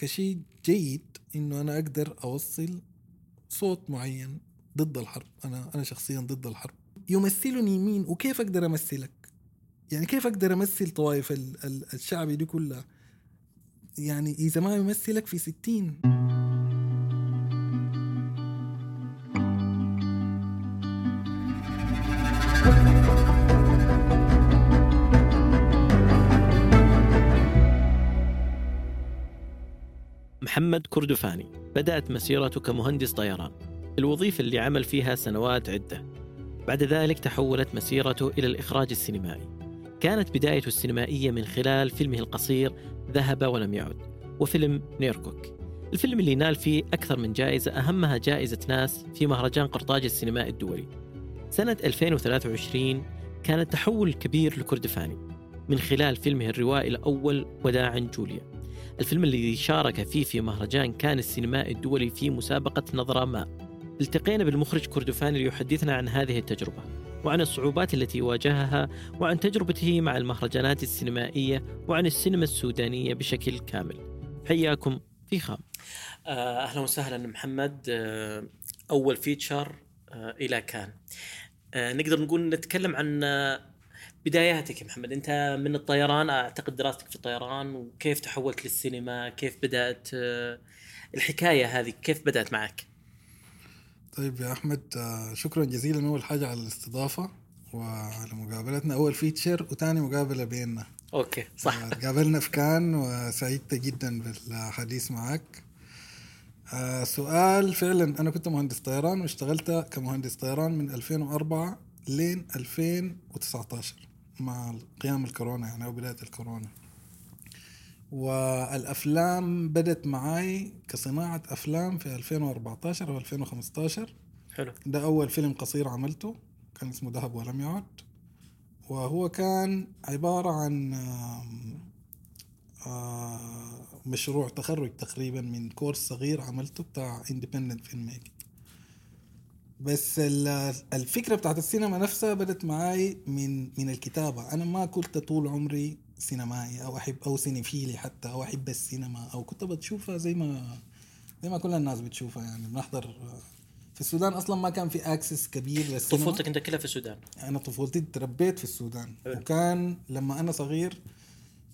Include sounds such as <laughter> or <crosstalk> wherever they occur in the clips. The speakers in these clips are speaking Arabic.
كشيء جيد إنه أنا أقدر أوصل صوت معين ضد الحرب. أنا أنا شخصيا ضد الحرب. يمثلني مين؟ وكيف أقدر أمثلك؟ يعني كيف أقدر أمثل طوائف ال- ال- الشعب دي كلها؟ يعني إذا ما يمثلك في ستين. محمد كردفاني. بدأت مسيرته كمهندس طيران. الوظيفة اللي عمل فيها سنوات عدة. بعد ذلك تحولت مسيرته إلى الإخراج السينمائي. كانت بدايته السينمائية من خلال فيلمه القصير ذهب ولم يعد وفيلم نيركوك الفيلم اللي نال فيه أكثر من جائزة أهمها جائزة ناس في مهرجان قرطاج السينمائي الدولي. سنة 2023 كان التحول الكبير لكردفاني. من خلال فيلمه الروائي الأول وداع جوليا الفيلم الذي شارك فيه في مهرجان كان السينمائي الدولي في مسابقة نظرة ما. التقينا بالمخرج كردفاني ليحدثنا عن هذه التجربة وعن الصعوبات التي واجهها وعن تجربته مع المهرجانات السينمائية وعن السينما السودانية بشكل كامل. حياكم في خام. آه، أهلا وسهلا محمد. آه، أول فيتشر آه، إلى كان. نقدر نقول نتكلم عن بداياتك يا محمد انت من الطيران اعتقد دراستك في الطيران وكيف تحولت للسينما؟ كيف بدأت؟ الحكاية هذه كيف بدأت معك؟ طيب يا أحمد آه، شكرا جزيلا أول حاجة على الاستضافة وعلى مقابلتنا. أول feature وثاني مقابلة بيننا. okay صح. آه، تقابلنا في كان وسعيدت جدا بالحديث معك. آه، سؤال فعلا أنا كنت مهندس طيران واشتغلت كمهندس طيران من 2004 لين 2019 مع قيام الكورونا يعني أو بداية الكورونا. والأفلام بدت معاي كصناعة أفلام في 2014 أو 2015 حلو. ده أول فيلم قصير عملته كان اسمه ذهب ولم يعد. وهو كان عبارة عن آه، مشروع تخرج تقريبا من course صغير عملته بتاع independent filmmaking بس ال- الفكرة بتاعت السينما نفسها بدت معاي من من الكتابة. أنا ما كنت طول عمري سينمائي أو أحب أو cinephile حتى أو أحب السينما أو كنت بتشوفها زي ما زي ما كل الناس بتشوفها. يعني بنحضر في السودان أصلا ما كان في access كبير للسينما. طفولتك أنت كلها في السودان. أنا طفولتي تربيت في السودان. حلو. وكان لما أنا صغير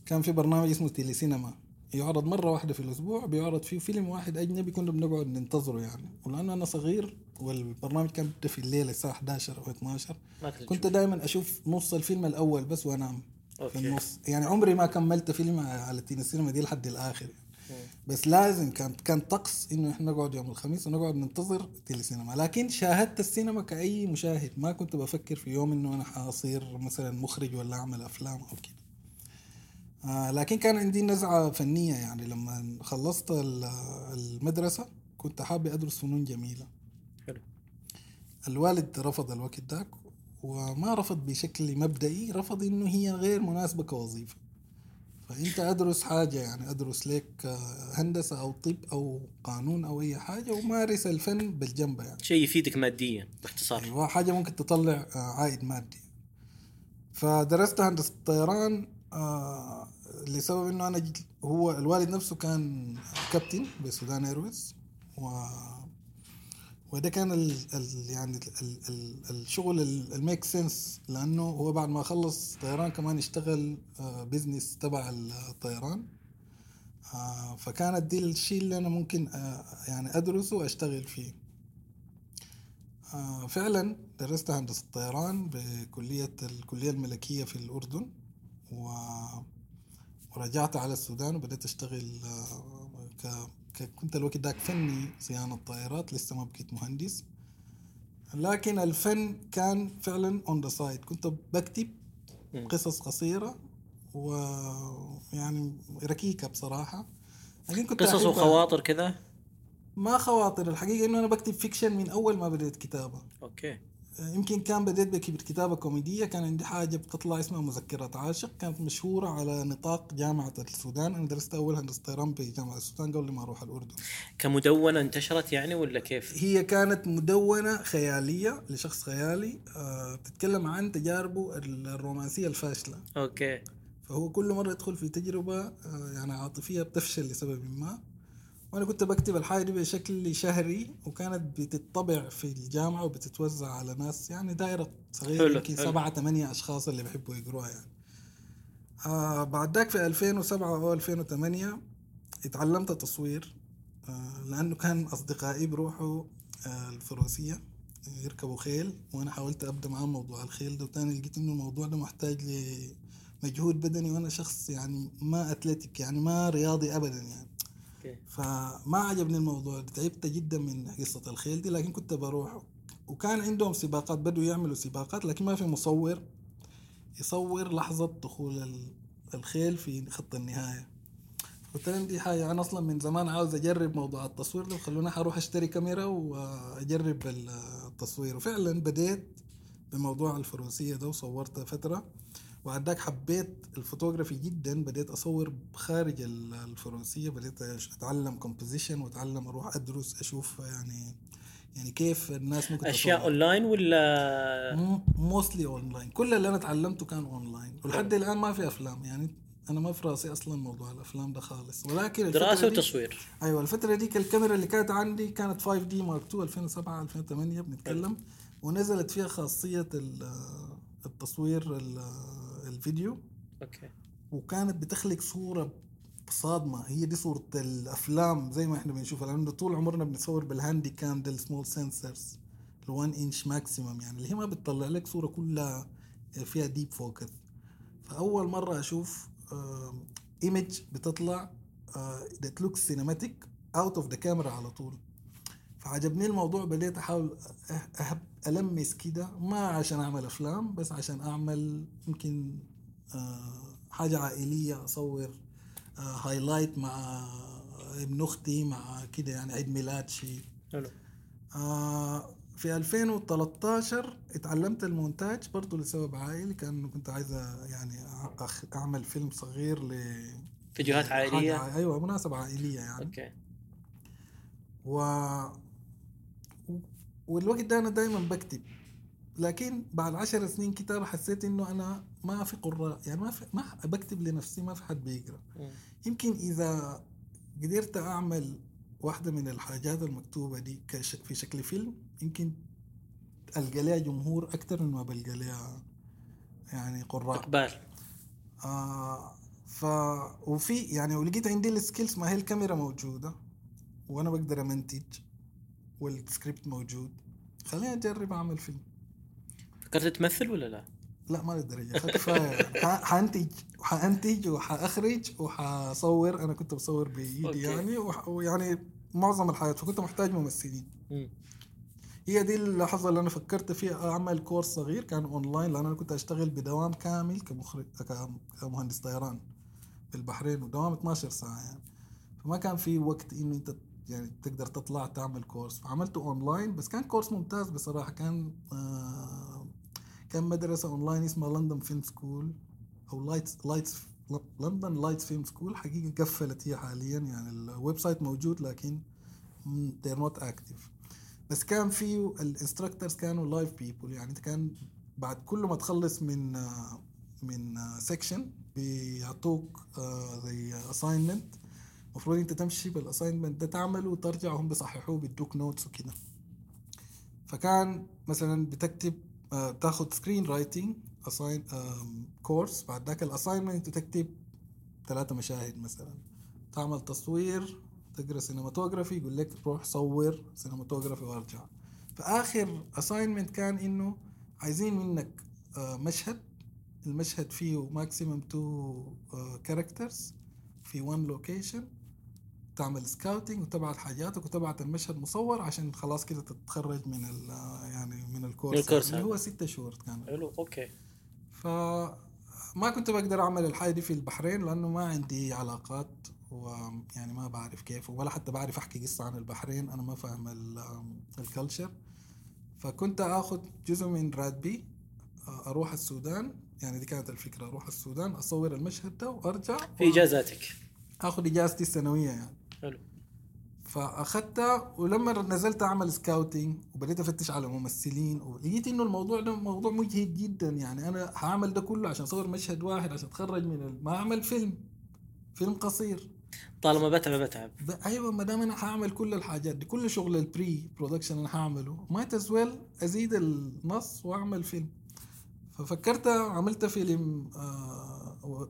كان في برنامج اسمه تيلي سينما. يعرض مرة واحدة في الأسبوع بيعرض فيه فيلم واحد أجنبي كنا بنقعد ننتظره يعني. ولأنه أنا صغير والبرنامج كان بيبدا في الليل الساعة 11 أو 12 ما كنت. دائما أشوف نص الفيلم الأول بس وأنام في أوكي. النص. يعني عمري ما كملت فيلم على تيلي سينما دي لحد الآخر. بس لازم كان كان طقس إنه إحنا نقعد يوم الخميس ونقعد ننتظر تيلي سينما لكن شاهدت السينما كأي مشاهد. ما كنت بفكر في يوم إنه أنا حاصير مثلا مخرج ولا أعمل أفلام أو كده. آه لكن كان عندي نزعة فنية يعني. لما خلصت ال- المدرسة كنت حابب أدرس فنون جميلة. حلو. الوالد رفض الوقت ذاك وما رفض بشكل مبدئي رفض إنه هي غير مناسبة كوظيفة. فأنت أدرس حاجة يعني أدرس لك آه، هندسة أو طب أو قانون أو أي حاجة ومارس الفن بالجنب يعني. شيء يفيدك ماديا باختصار. أيوه حاجة ممكن تطلع آه، عائد مادي. فدرست هندسة الطيران آه، لسبب انه أنا هو الوالد نفسه كان كابتن بسودان أيرويز و وده كان ال ال يعني ال ال الشغل ال make sense لأنه هو بعد ما خلص طيران كمان اشتغل آه، business تبع الطيران. آه، فكانت دي الشيء اللي أنا ممكن آه، يعني أدرسه وأشتغل فيه. آه، فعلا درست هندسة طيران بكلية الكلية الملكية في الأردن و... ورجعت على السودان وبدأت أشتغل آه، ك... ك... كنت الوقت داك فني صيانة طائرات لسه ما بقيت مهندس. لكن الفن كان فعلا on the side كنت بكتب. قصص قصيرة ويعني ركيكة بصراحة. لكن كنت قصص وخواطر كذا ما خواطر الحقيقة إنه أنا بكتب fiction من أول ما بديت كتابة. okay. يمكن كان بديت بك- بكتابة كوميدية كان عندي حاجة بتطلع اسمها مذكرة عاشق كانت مشهورة على نطاق جامعة السودان. أنا درست أول هندسة طيران بجامعة السودان قبل ما أروح الأردن. كمدونة انتشرت يعني ولا كيف؟ هي كانت مدونة خيالية لشخص خيالي آه، بتتكلم عن تجاربه الرومانسية الفاشلة. أوكي. فهو كل مرة يدخل في تجربة آه، يعني عاطفية بتفشل لسبب ما. وأنا كنت بكتب الحاجة دي بشكل شهري وكانت بتطبع في الجامعة وبتتوزع على ناس يعني دائره صغيرة يمكن حلو. سبعة ثمانية أشخاص اللي بيحبوا يقروها يعني آه بعد ذاك في 2007 أو 2008 اتعلمت تصوير آه لأنه كان أصدقائي بيروحوا آه الفروسية يركبوا خيل وأنا حاولت أبدأ معاهم موضوع الخيل ده وتاني لقيت إنه الموضوع ده محتاج لمجهود بدني وأنا شخص يعني ما أتلتيك يعني ما رياضي ابدا يعني فما عجبني الموضوع تعبت جدا من قصة الخيل دي لكن كنت بروح. وكان عندهم سباقات بدوا يعملوا سباقات لكن ما في مصور يصور لحظة دخول ال- الخيل في خط النهاية. قلت لهم دي حاجة أنا أصلا من زمان عاوز أجرب موضوع التصوير ده خلوني أروح أشتري كاميرا وأجرب التصوير. وفعلا بديت بموضوع الفروسية ده وصورت فترة. وبعد ذاك حبيت الفوتوغرافي جدا بديت أصور خارج ال- الفروسيه بديت أتعلم composition وأتعلم أروح أدرس أشوف يعني يعني كيف الناس ممكن أشياء اونلاين ولا؟ mostly online كل اللي أنا اتعلمته كان اونلاين ولحد الآن ما في أفلام. يعني أنا ما في رأسي أصلا موضوع الأفلام ده خالص. ولكن دراسة وتصوير. أيوه الفترة ديك الكاميرا اللي كانت عندي كانت 5 D Mark 2 2007 2008 بنتكلم. ونزلت فيها خاصية ال- التصوير ال- الفيديو okay. وكانت بتخلق صورة صادمة. هي دي صورة الأفلام زي ما إحنا بنشوفها لأنه طول عمرنا بنصور بال Handycam ده ال small sensors ال 1 inch maximum يعني. اللي هي ما بتطلع لك صورة كلها فيها deep focus فأول مرة أشوف image بتطلع that look cinematic out of the camera على طول. فعجبني الموضوع بديت أحاول أه- ألمس كده ما عشان أعمل أفلام بس عشان أعمل يمكن آه، حاجة عائلية أصور آه، highlight مع ابن أختي مع كده يعني عيد ميلاد شيء حلو. آه، في 2013 اتعلمت المونتاج برضو لسبب عائلي كان كنت عايز يعني أعمل فيلم صغير ل فيديوهات عائلية؟ عا- أيوه مناسبة عائلية يعني. أوكي. و والوقت ده أنا دائما بكتب لكن بعد عشر سنين كتابة حسيت إنه أنا ما في قراء يعني ما في ما بكتب لنفسي ما في حد بيقرأ. يمكن إذا قدرت أعمل واحدة من الحاجات المكتوبة دي كش في شكل فيلم يمكن ألقى لها جمهور أكثر من ما بلقى لها يعني قراء. إقبال. آه ف وفي يعني ولقيت عندي ال skills ما هي الكاميرا موجودة وأنا بقدر أمنتج. والسكريبت موجود خليني أجرب أعمل فيلم فكرت تمثل ولا لا؟ لا ما يعني. ح- حأنتج وحانتج وحأخرج وحصور أنا كنت بصور بإيدي. يعني ويعني معظم الحياة فكنت محتاج ممثلين مم. هي دي اللحظة اللي أنا فكرت فيها أعمل كورس صغير كان أونلاين لأن أنا كنت أشتغل بدوام كامل كمخرج كمهندس طيران في البحرين ودوام 12 ساعة يعني فما كان في وقت إنه أنت يعني تقدر تطلع تعمل كورس فعملته أونلاين بس كان كورس ممتاز بصراحة. كان آه كان مدرسة أونلاين اسمها London Film School أو Lights Lights London Lights Film School حقيقة قفلت هي حاليا يعني ال website موجود لكن they're not active. بس كان في ال instructors كانوا live people يعني كان بعد كل ما تخلص من آه، من section بيعطوك آه، زي assignment المفروض انت تمشي بال assignment ده تعمله وترجع وهم بيصححوه بيدوك notes وكده. فكان مثلا بتكتب آه، تاخد screenwriting assign كورس بعد ذاك ال assignment تكتب ثلاثة مشاهد مثلا. تعمل تصوير تقرأ cinematography يقول لك روح صور cinematography وارجع. فآخر assignment كان إنه عايزين منك آه، مشهد. المشهد فيه maximum two characters في one location تعمل scouting وتبعت حاجاتك وتبعت المشهد مصور عشان خلاص كده تتخرج من ال يعني من الكورس من الكورس اللي هذا. هو ستة شهور كان حلو okay. فما كنت بقدر أعمل الحاجة دي في البحرين لأنه ما عندي علاقات ويعني ما بعرف كيف ولا حتى بعرف أحكي قصة عن البحرين أنا ما فاهم ال culture فكنت آخذ جزء من راتبي آه، أروح السودان. يعني دي كانت الفكرة أروح السودان أصور المشهد ده وأرجع في إجازاتك. آخذ إجازتي السنوية يعني. حلو. فاخدتها ولما نزلت أعمل scouting وبديت أفتش على ممثلين ولقيت إنه الموضوع ده موضوع مجهد جدا. يعني أنا هعمل ده كله عشان أصور مشهد واحد عشان أتخرج من. ما أعمل فيلم. فيلم قصير. طالما بتعب بتعب. ب- أيوه ما دام أنا حاعمل كل الحاجات دي كل شغل ال pre-production أنا حاعمله ما تزويل أزيد النص وأعمل فيلم. ففكرت عملت فيلم آه،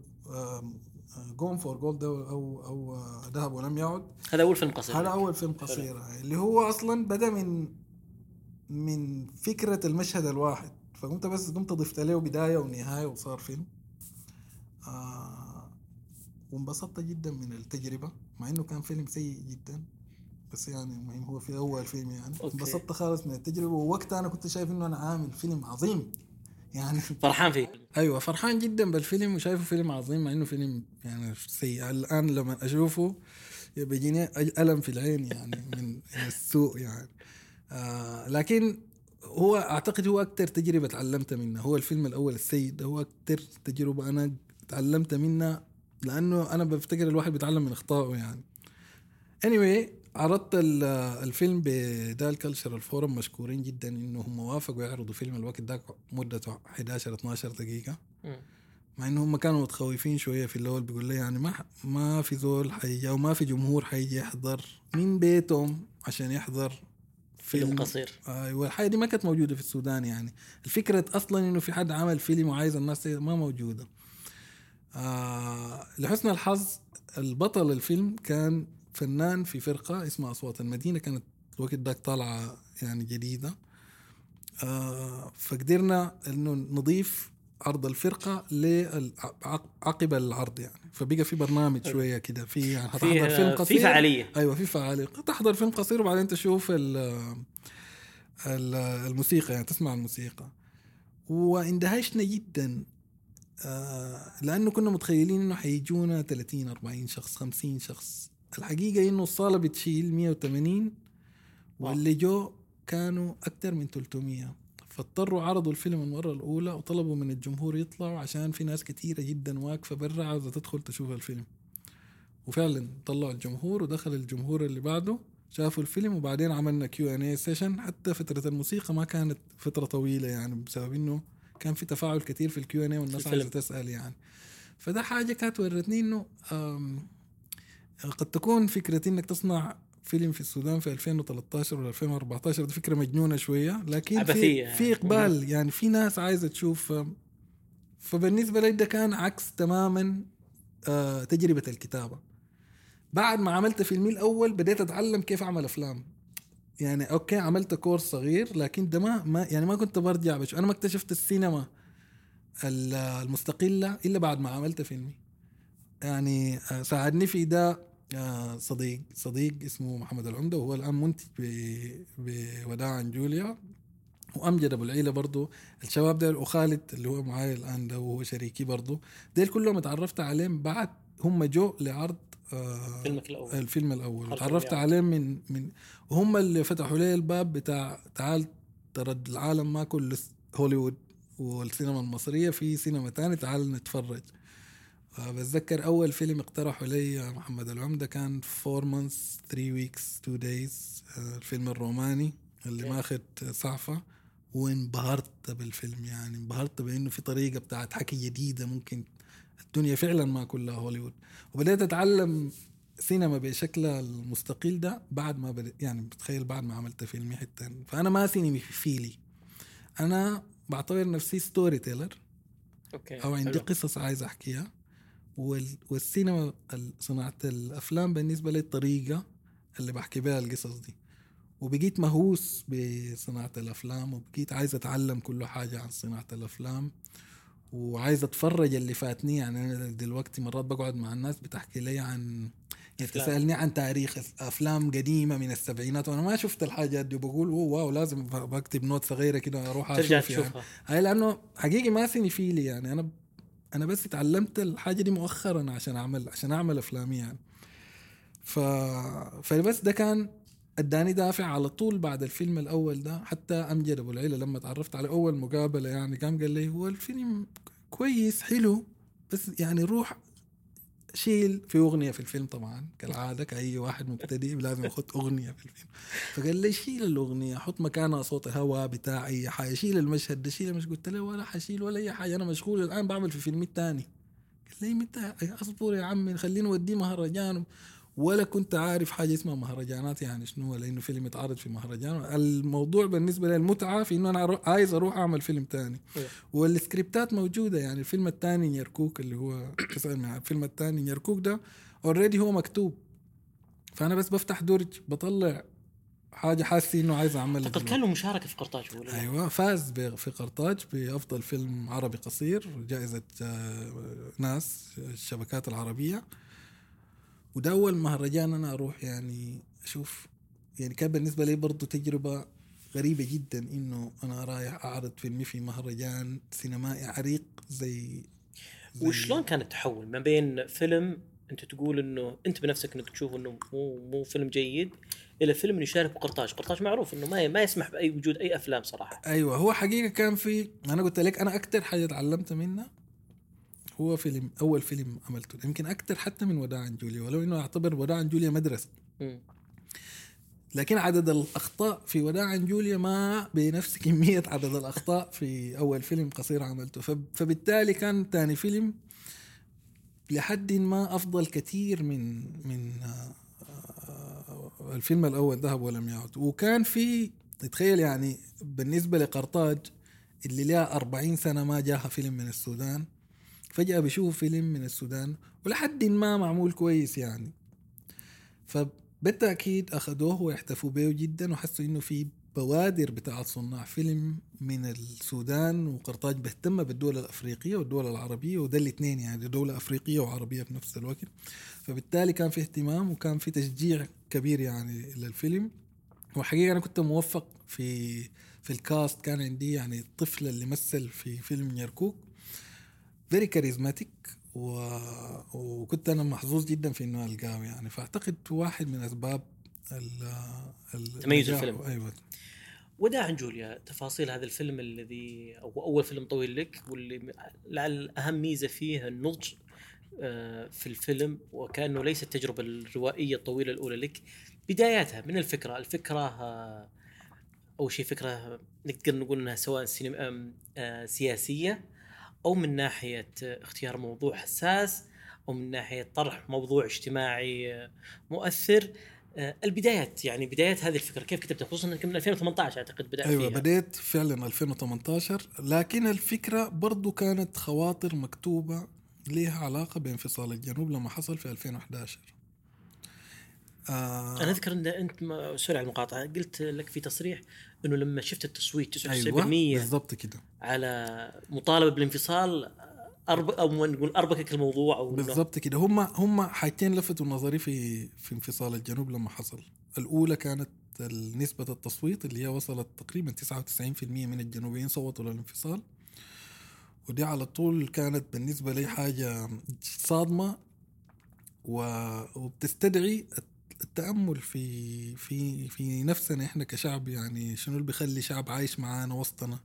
Gone for Gold أو أو آه، ذهب ولم يعد. هذا أول فيلم قصير. هذا أول فيلم قصير. اللي هو أصلا بدأ من من فكرة المشهد الواحد. فقمت بس قمت ضفت له بداية ونهاية وصار فيلم. آه وانبسطت جدا من التجربة مع إنه كان فيلم سيء جدا. بس يعني المهم هو في أول فيلم يعني. انبسطت خالص من التجربة. ووقتها أنا كنت شايف إنه أنا عامل فيلم عظيم. يعني <laughs> فرحان فيه. أيوه فرحان جدا بالفيلم وشايفه فيلم عظيم مع إنه فيلم يعني سيء. الآن لما أشوفه بيجيني ألم في العين يعني <laughs> من السوء يعني. آه لكن هو أعتقد هو أكثر تجربة تعلمت منها هو الفيلم الأول السيء ده هو أكثر تجربة أنا تعلمت منها لأنه أنا بفتكر الواحد بيتعلم من أخطائه يعني. Anyway عرضت ال- الفيلم بدال Cultural Forum مشكورين جدا إنهم وافقوا يعرضوا فيلم الوقت ده مدته 11 12 دقيقة. مع انهم هم كانوا متخوفين شوية في الأول بيقول لي يعني ما ما في زول حيجي أو ما في جمهور حيجي يحضر من بيتهم عشان يحضر فيلم. قصير. أيوه الحاجة دي ما كانت موجودة في السودان يعني. الفكرة أصلا إنه في حد عمل فيلم وعايز الناس ما موجودة. آه لحسن الحظ البطل الفيلم كان فنان في فرقة اسمها أصوات المدينة كانت الوقت داك طالعة يعني جديدة. آه فقدرنا إنه نضيف عرض الفرقة عقب العرض يعني. فبقى في برنامج شوية كده في يعني هتحضر فيلم في قصير. في فعالية. أيوه في فعالية. تحضر فيلم قصير وبعدين تشوف ال ال- الموسيقى يعني تسمع الموسيقى. واندهشنا جدا. آه، لأنه كنا متخيلين إنه حيجونا 30 40 شخص 50 شخص. الحقيقة إنه الصالة بتشيل 180 واللي جو كانوا أكثر من 300 فاضطروا عرضوا الفيلم المره الأولى وطلبوا من الجمهور يطلعوا عشان في ناس كثيره جدا واقفة برا عاوزة تدخل تشوف الفيلم. وفعلا طلعوا الجمهور ودخل الجمهور اللي بعده شافوا الفيلم وبعدين عملنا Q and A session حتى فترة الموسيقى ما كانت فترة طويلة يعني بسبب إنه كان في تفاعل كثير في ال Q and A والناس. عايزه تسأل يعني. فده حاجة كانت ورتني إنه قد تكون فكرة إنك تصنع فيلم في السودان في 2013 ولا 2014 دي فكرة مجنونة شوية لكن عبثية في يعني. في اقبال يعني في ناس عايزة تشوف فبالنسبة لي ده كان عكس تماما آه، تجربة الكتابة. بعد ما عملت فيلمي الأول بديت أتعلم كيف أعمل أفلام. يعني okay عملت كورس صغير لكن ده ما, ما يعني ما كنت برجع بش أنا ما اكتشفت السينما ال- المستقلة إلا بعد ما عملت فيلمي. يعني آه، ساعدني في ده آه، صديق. صديق اسمه محمد العمدة وهو الآن منتج بوداع عن جوليا. وامجد ابو العيلة برضو. الشباب ده وخالد اللي هو معاي الآن ده وهو شريكي برضو. ديل كلهم اتعرفت عليهم بعد هم جو لعرض آه فيلمك الأول. الفيلم الأول. حرف تعرفت الياء. عليهم من من وهم اللي فتحوا لي الباب بتاع تعال ترى العالم ما كل س- هوليوود والسينما المصرية في سينما تاني تعال نتفرج. بتذكر أول فيلم اقترحه لي محمد العمدة كان 4 months 3 weeks 2 days الفيلم الروماني اللي. ماخد سعفة وانبهرت بالفيلم يعني انبهرت بإنه في طريقة بتاعت حكي جديدة ممكن الدنيا فعلا ما كلها هوليوود. وبدأت أتعلم سينما بشكلها المستقل ده بعد ما بدأ يعني بتخيل بعد ما عملت فيلمي حتى. فأنا ما cinephile. أنا بعتبر نفسي storyteller okay أو عندي حلو. قصص عايز أحكيها. والسينما ال- صناعة الأفلام بالنسبة لي الطريقة اللي بحكي بها القصص دي. وبقيت مهووس بصناعة الأفلام وبقيت عايز أتعلم كل حاجة عن صناعة الأفلام. وعايز أتفرج اللي فاتني يعني أنا دلوقتي مرات بقعد مع الناس بتحكي لي عن يعني أفلام. تسألني عن تاريخ أفلام قديمة من السبعينات وأنا ما شفت الحاجات دي. وبقول oh wow لازم بكتب note صغيرة كده أروح ترجع أشوف يعني. تشوفها. هاي لأنه حقيقي ما cinephile يعني. أنا أنا بس اتعلمت الحاجة دي مؤخرا عشان أعمل عشان أعمل أفلامي يعني. ف فبس ده كان إداني دافع على طول بعد الفيلم الأول ده حتى أمجد أبو العيلة لما تعرفت على أول مقابلة يعني قام قال لي هو الفيلم كويس حلو بس يعني روح شيل في أغنية في الفيلم طبعا كالعادة كأي واحد مبتدئ لازم يحط أغنية في الفيلم. فقال لي شيل الأغنية حط مكانها صوت هواء بتاع أي حاجة شيل المشهد ده شيل مش قلت له ولا حشيل ولا أي حاجة أنا مشغول الآن بعمل في فيلم تاني قال لي متى؟ أصبر يا عمي خلينا نوديه مهرجان. ولا كنت عارف حاجة اسمها مهرجانات يعني شنو ولا انه فيلم يتعرض في مهرجان الموضوع بالنسبة لي المتعة في إنه أنا عايز أروح أعمل فيلم تاني إيه. والسكريبتات موجودة يعني الفيلم الثاني نيركوك اللي هو <clears throat> الفيلم الثاني نيركوك ده already هو مكتوب فأنا بس بفتح درج بطلع حاجة حاسس إنه عايز اعملها اعتقد. كان له مشاركة في قرطاج ولا لا؟ أيوه فاز في قرطاج بأفضل فيلم عربي قصير جائزة آه، ناس الشبكات العربية وده أول مهرجان أنا أروح يعني أشوف يعني كان بالنسبة لي برضو تجربة غريبة جدا إنه أنا رايح أعرض فيلمي في مهرجان سينمائي عريق زي, زي وشلون كان التحول ما بين فيلم أنت تقول إنه أنت بنفسك إنك تشوف إنه مو مو فيلم جيد إلى فيلم يشارك بقرطاج، قرطاج معروف إنه ما ما يسمح بأي وجود أي أفلام صراحة. أيوه هو حقيقة كان في أنا قلت لك أنا أكثر حاجة تعلمت منها هو فيلم أول فيلم عملته. يمكن أكثر حتى من وداع عن جوليا ولو إنه اعتبر وداع عن جوليا مدرسة. لكن عدد الأخطاء في وداع عن جوليا ما بنفس كمية عدد الأخطاء في أول فيلم قصير عملته. فب- فبالتالي كان ثاني فيلم لحد ما أفضل كثير من من آه، آه، الفيلم الأول ذهب ولم يعد. وكان في تخيل يعني بالنسبة لقرطاج اللي لها 40 سنة ما جاها فيلم من السودان فجأة بيشوف فيلم من السودان ولحد ما معمول كويس يعني. فبالتأكيد أخذوه واحتفوا به جدا وحسوا إنه في بوادر بتاعت صناع فيلم من السودان وقرطاج بيهتم بالدول الأفريقية والدول العربية وده الاثنين يعني دولة أفريقية وعربية في نفس الوقت. فبالتالي كان في اهتمام وكان في تشجيع كبير يعني للفيلم. وحقيقة أنا كنت موفق في في ال cast كان عندي يعني الطفل اللي مثل في فيلم نيركوك very charismatic و... وكنت أنا محظوظ جدا في إنه ألقاه يعني فأعتقد واحد من أسباب ال... ال... تميز. الفيلم. أيوه وداعا جوليا تفاصيل هذا الفيلم الذي أو أول فيلم طويل لك واللي لعل أهم ميزة فيه النضج آه، في الفيلم وكأنه ليس التجربة الروائية الطويلة الأولى لك بداياتها من الفكرة الفكرة آه، أول شيء فكرة نقدر نقول إنها سواء سينما آه، سياسية أو من ناحية اختيار موضوع حساس أو من ناحية طرح موضوع اجتماعي مؤثر. آه، البدايات يعني بدايات هذه الفكرة كيف كتبتها؟ خصوصا انك من 2018 أعتقد بدأ أيوه فيها. بديت فعلا 2018 لكن الفكرة برضو كانت خواطر مكتوبة ليها علاقة بانفصال الجنوب لما حصل في 2011 آه أنا أذكر إن أنت سوري على المقاطعة قلت لك في تصريح إنه لما شفت التصويت 99% أيوه بالضبط كده. على مطالبة بالانفصال أرب... أو نقول اربكك الموضوع أو بالضبط كده. هم هم حاجتين لفتوا نظري في في انفصال الجنوب لما حصل. الأولى كانت نسبة التصويت اللي هي وصلت تقريبا 99% من الجنوبيين صوتوا للانفصال. ودي على طول كانت بالنسبة لي حاجة صادمة وبتستدعي التأمل في في في نفسنا إحنا كشعب يعني شنو اللي بيخلي شعب عايش معانا وسطنا؟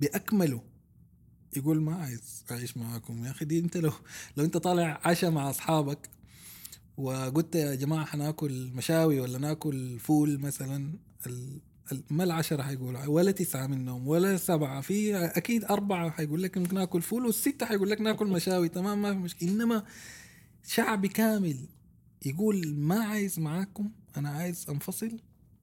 بأكمله. يقول ما عايز أعيش معاكم. يا أخي دي أنت لو لو أنت طالع عشاء مع أصحابك وقلت يا جماعة حناكل مشاوي ولا ناكل فول مثلا ما العشرة حيقول ولا تسعة منهم ولا سبعة في أكيد أربعة حيقول لك ممكن ناكل فول والستة حيقول لك ناكل مشاوي تمام ما في مشكلة. إنما شعب كامل يقول ما عايز معاكم أنا عايز أنفصل.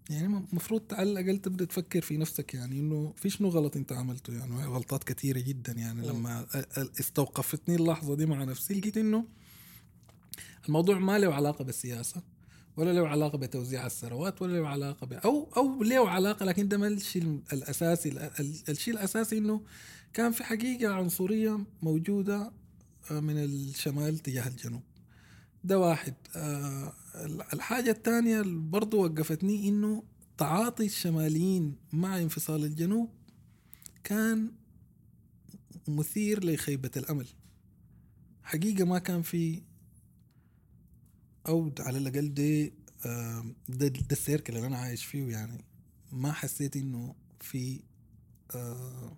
يعني المفروض على الأقل تبدأ تفكر في نفسك يعني إنه في شنو غلط أنت عملته يعني غلطات كثيرة جدا يعني. لما استوقفتني اللحظة دي مع نفسي لقيت إنه الموضوع ما له علاقة بالسياسة ولا له علاقة بتوزيع الثروات ولا له علاقة ب... أو أو له علاقة لكن ده ما الشيء الأساسي. ال- ال- الشيء الأساسي إنه كان في حقيقة عنصرية موجودة آه، من الشمال تجاه الجنوب. ده واحد. آه، الحاجة الثانية برضو وقفتني إنه تعاطي الشماليين مع انفصال الجنوب كان مثير لخيبة الأمل. حقيقة ما كان في أو على الأقل دي ده, ده السيركل اللي أنا عايش فيه يعني ما حسيت إنه في آه،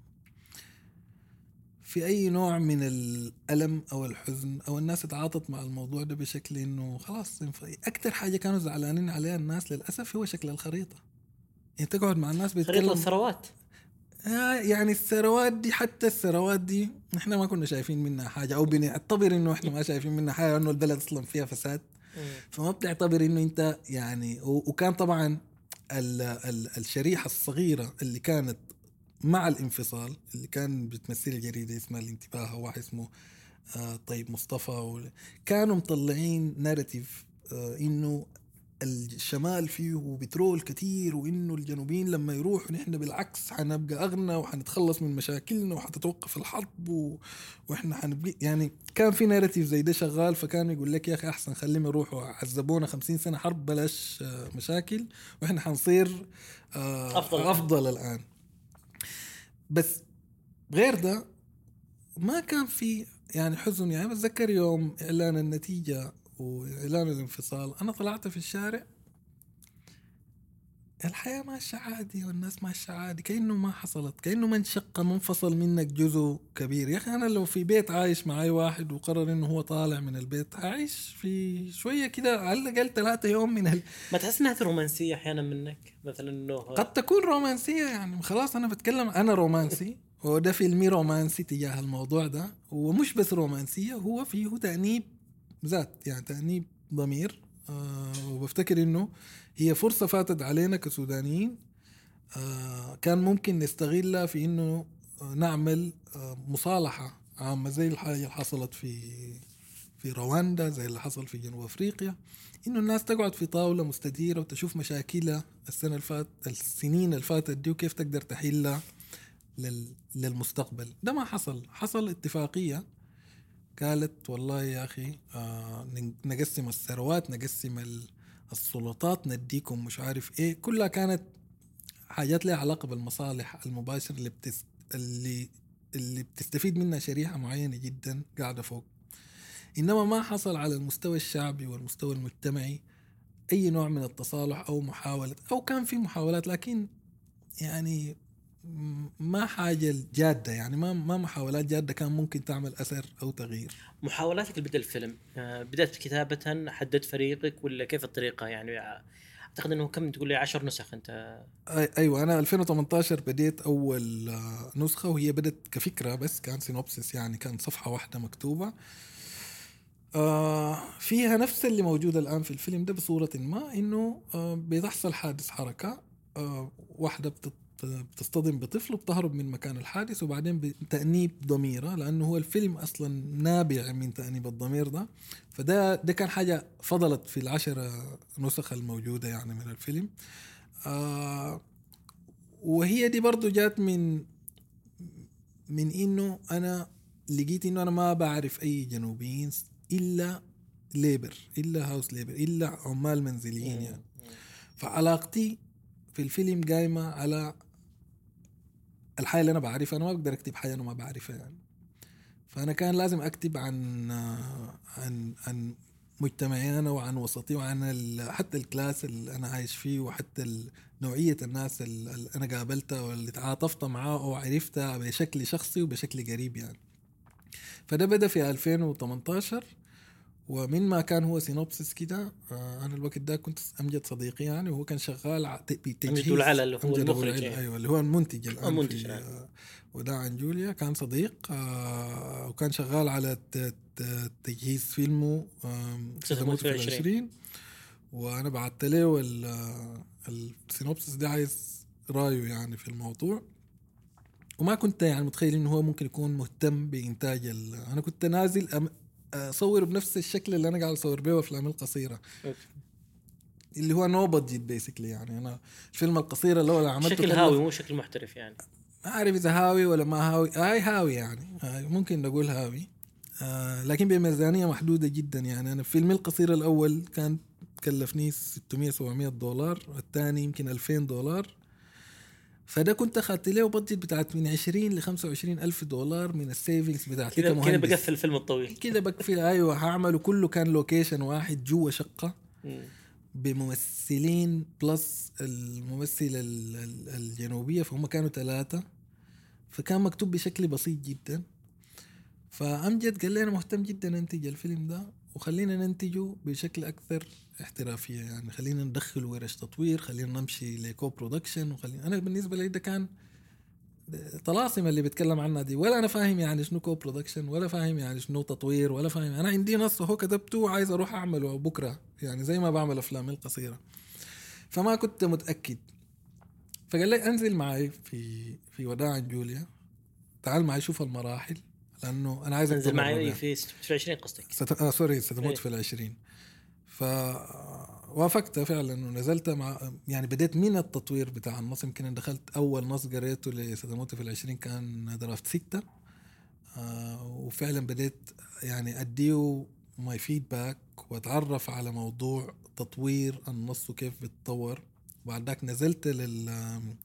في أي نوع من الألم أو الحزن أو الناس تعاطت مع الموضوع ده بشكل إنه خلاص أكتر حاجة كانوا زعلانين عليها الناس للأسف هو شكل الخريطة. يعني تقعد مع الناس خريطة بيتكلم الثروات. آه، يعني الثروات دي حتى الثروات دي إحنا ما كنا شايفين منها حاجة أو بنعتبر إنه إحنا ما شايفين منها حاجة لأنه البلد أصلا فيها فساد. فما بتعتبر إنه أنت يعني وكان طبعا ال ال الشريحة الصغيرة اللي كانت مع الانفصال اللي كان بتمثل جريده اسمها الانتباه وواحد اسمه آه طيب مصطفى و- كانوا مطلعين ناريتيف آه إنه الشمال فيه بترول كتير وإنه الجنوبيين لما يروحوا نحن بالعكس حنبقى أغنى وحنتخلص من مشاكلنا وحتتوقف الحرب و... وإحنا حنبقى يعني كان في ناريتيف زي ده شغال فكان يقول لك يا أخي أحسن خليهم يروحوا عذبونا 50 سنة حرب بلاش آه، مشاكل وإحنا حنصير آه، أفضل. أفضل الآن بس غير ده ما كان في يعني حزن. يعني بتذكر يوم إعلان النتيجة وإعلان الانفصال أنا طلعت في الشارع الحياة ماشية عادي والناس ماشية عادي كأنه ما حصلت كأنه ما انشق منفصل منك جزء كبير. يا أخي أنا لو في بيت عايش معي واحد وقرر إنه هو طالع من البيت هعيش في شوية كده على الأقل ثلاثة يوم من ال... <laughs> ما تحس إنها رومانسية أحيانا منك؟ مثلا إنه قد تكون رومانسية يعني خلاص أنا بتكلم أنا رومانسي <laughs> وده فيلمي رومانسي تجاه الموضوع ده ومش بس رومانسية هو فيه تأنيب ذات يعني تأنيب ضمير. آه وبفتكر إنه هي فرصة فاتت علينا كسودانيين آه كان ممكن نستغلها في آه نعمل آه مصالحة عامة زي الحاجة اللي حصلت في في رواندا زي اللي حصل في جنوب أفريقيا إنه الناس تقعد في طاولة مستديرة وتشوف مشاكلها السنة اللي فات السنين اللي فاتت دي وكيف تقدر تحلها لل... للمستقبل. ده ما حصل. حصل اتفاقية قالت والله يا أخي آه نقسم الثروات نقسم السلطات نديكم مش عارف إيه كلها كانت حاجات لها علاقة بالمصالح المباشرة اللي بتس... اللي اللي بتستفيد منها شريحة معينة جدا قاعدة فوق. إنما ما حصل على المستوى الشعبي والمستوى المجتمعي أي نوع من التصالح أو محاولة أو كان في محاولات لكن يعني ما حاجة جاده يعني ما ما محاولات جادة كان ممكن تعمل أثر أو تغيير. محاولاتك لبدء الفيلم آه، بدأت كتابة حددت فريقك ولا كيف الطريقة؟ يعني أعتقد إنه كم تقول لي 10 نسخ أنت. أيوه أنا 2018 بديت أول آه، نسخة وهي بدت كفكرة بس كان سينوبسيس يعني كان صفحة واحدة مكتوبة. آه فيها نفس اللي موجود الآن في الفيلم ده بصورة ما إنه بتحصل حادث حركة واحدة بتت بتصطدم بطفل وبتهرب من مكان الحادث وبعدين بتأنيب ضميرها لأنه هو الفيلم أصلا نابع من تأنيب الضمير ده. فده ده كان حاجة فضلت في العشرة نسخ الموجودة يعني من الفيلم. آه وهي دي برضو جات من من إنه أنا لقيت إنه أنا ما بعرف أي جنوبيين إلا labor إلا house labor إلا عمال منزليين يعني. فعلاقتي في الفيلم قايمة على الحاجة اللي أنا بعرفها أنا ما بقدر أكتب حاجة أنا ما بعرفها يعني. فأنا كان لازم أكتب عن عن عن مجتمعي أنا وعن وسطي وعن حتى ال class اللي أنا عايش فيه وحتى نوعية الناس اللي أنا قابلتها واللي تعاطفت معاه وعرفتها بشكل شخصي وبشكل قريب يعني. فده بدأ في 2018 ومن ما كان هو سينوبسيس كده آه، أنا الوقت ده كنت أمجد صديقي يعني وهو كان شغال بتجهيز أمجد العلا اللي هو المخرج يعني. أيوه اللي هو المنتج الآن المنتج، في نعم. آه، وده عن جوليا كان صديق آه، وكان شغال على تجهيز فيلمه في العشرين. العشرين وأنا بعت له ال- ال synopsis ده عايز رأيه يعني في الموضوع وما كنت يعني متخيل إنه هو ممكن يكون مهتم بإنتاج أنا كنت نازل أصور بنفس الشكل اللي أنا قاعد أصور به أفلام القصيرة. okay. اللي هو no budget basically يعني. أنا الفيلم القصير اللي هو عملته شكل هاوي مو شكل محترف يعني. ما أعرف إذا هاوي ولا ما هاوي. هاي هاوي يعني. هاي ممكن نقول هاوي. آه لكن بميزانية محدودة جدا يعني. أنا فيلمي القصير الأول كان كلفني 600 700 دولار الثاني يمكن 2000 دولار. فده كنت اخذت له budget بتاعت من 20 ل 25 ألف دولار من ال savings بتاعتي كذا كمهندس. بقفل الفيلم الطويل. كده بقفل. أيوه هعمله كله كان لوكيشن واحد جوا شقة مم. بممثلين plus الممثل ال- ال- الجنوبية فهم كانوا ثلاثة فكان مكتوب بشكل بسيط جدا. فأمجد قال لي أنا مهتم جدا أنتج الفيلم ده. وخلينا ننتجه بشكل أكثر احترافية. يعني خلينا ندخل ورش تطوير خلينا نمشي ل co-production وخلينا أنا بالنسبة لي ده كان طلاسم اللي بيتكلم عنها دي. ولا أنا فاهم يعني شنو co-production ولا فاهم يعني شنو تطوير ولا فاهم. أنا عندي نص هو كتبته وعايز أروح أعمله بكرة يعني زي ما بعمل افلامي القصيرة. فما كنت متأكد. فقال لي أنزل معي في في وداع جوليا. تعال معي شوف المراحل. لأنه أنا عايز أنزل معي. في في 20 قصدك. ست... آه sorry ستموت إيه. في العشرين. فوافقت فعلا ونزلت مع يعني بديت من التطوير بتاع النص. يمكن دخلت أول نص قريته لستموت في العشرين كان draft ستة. آه وفعلا بديت يعني أديه my feedback وأتعرف على موضوع تطوير النص وكيف بيتطور بعد ذاك نزلت لل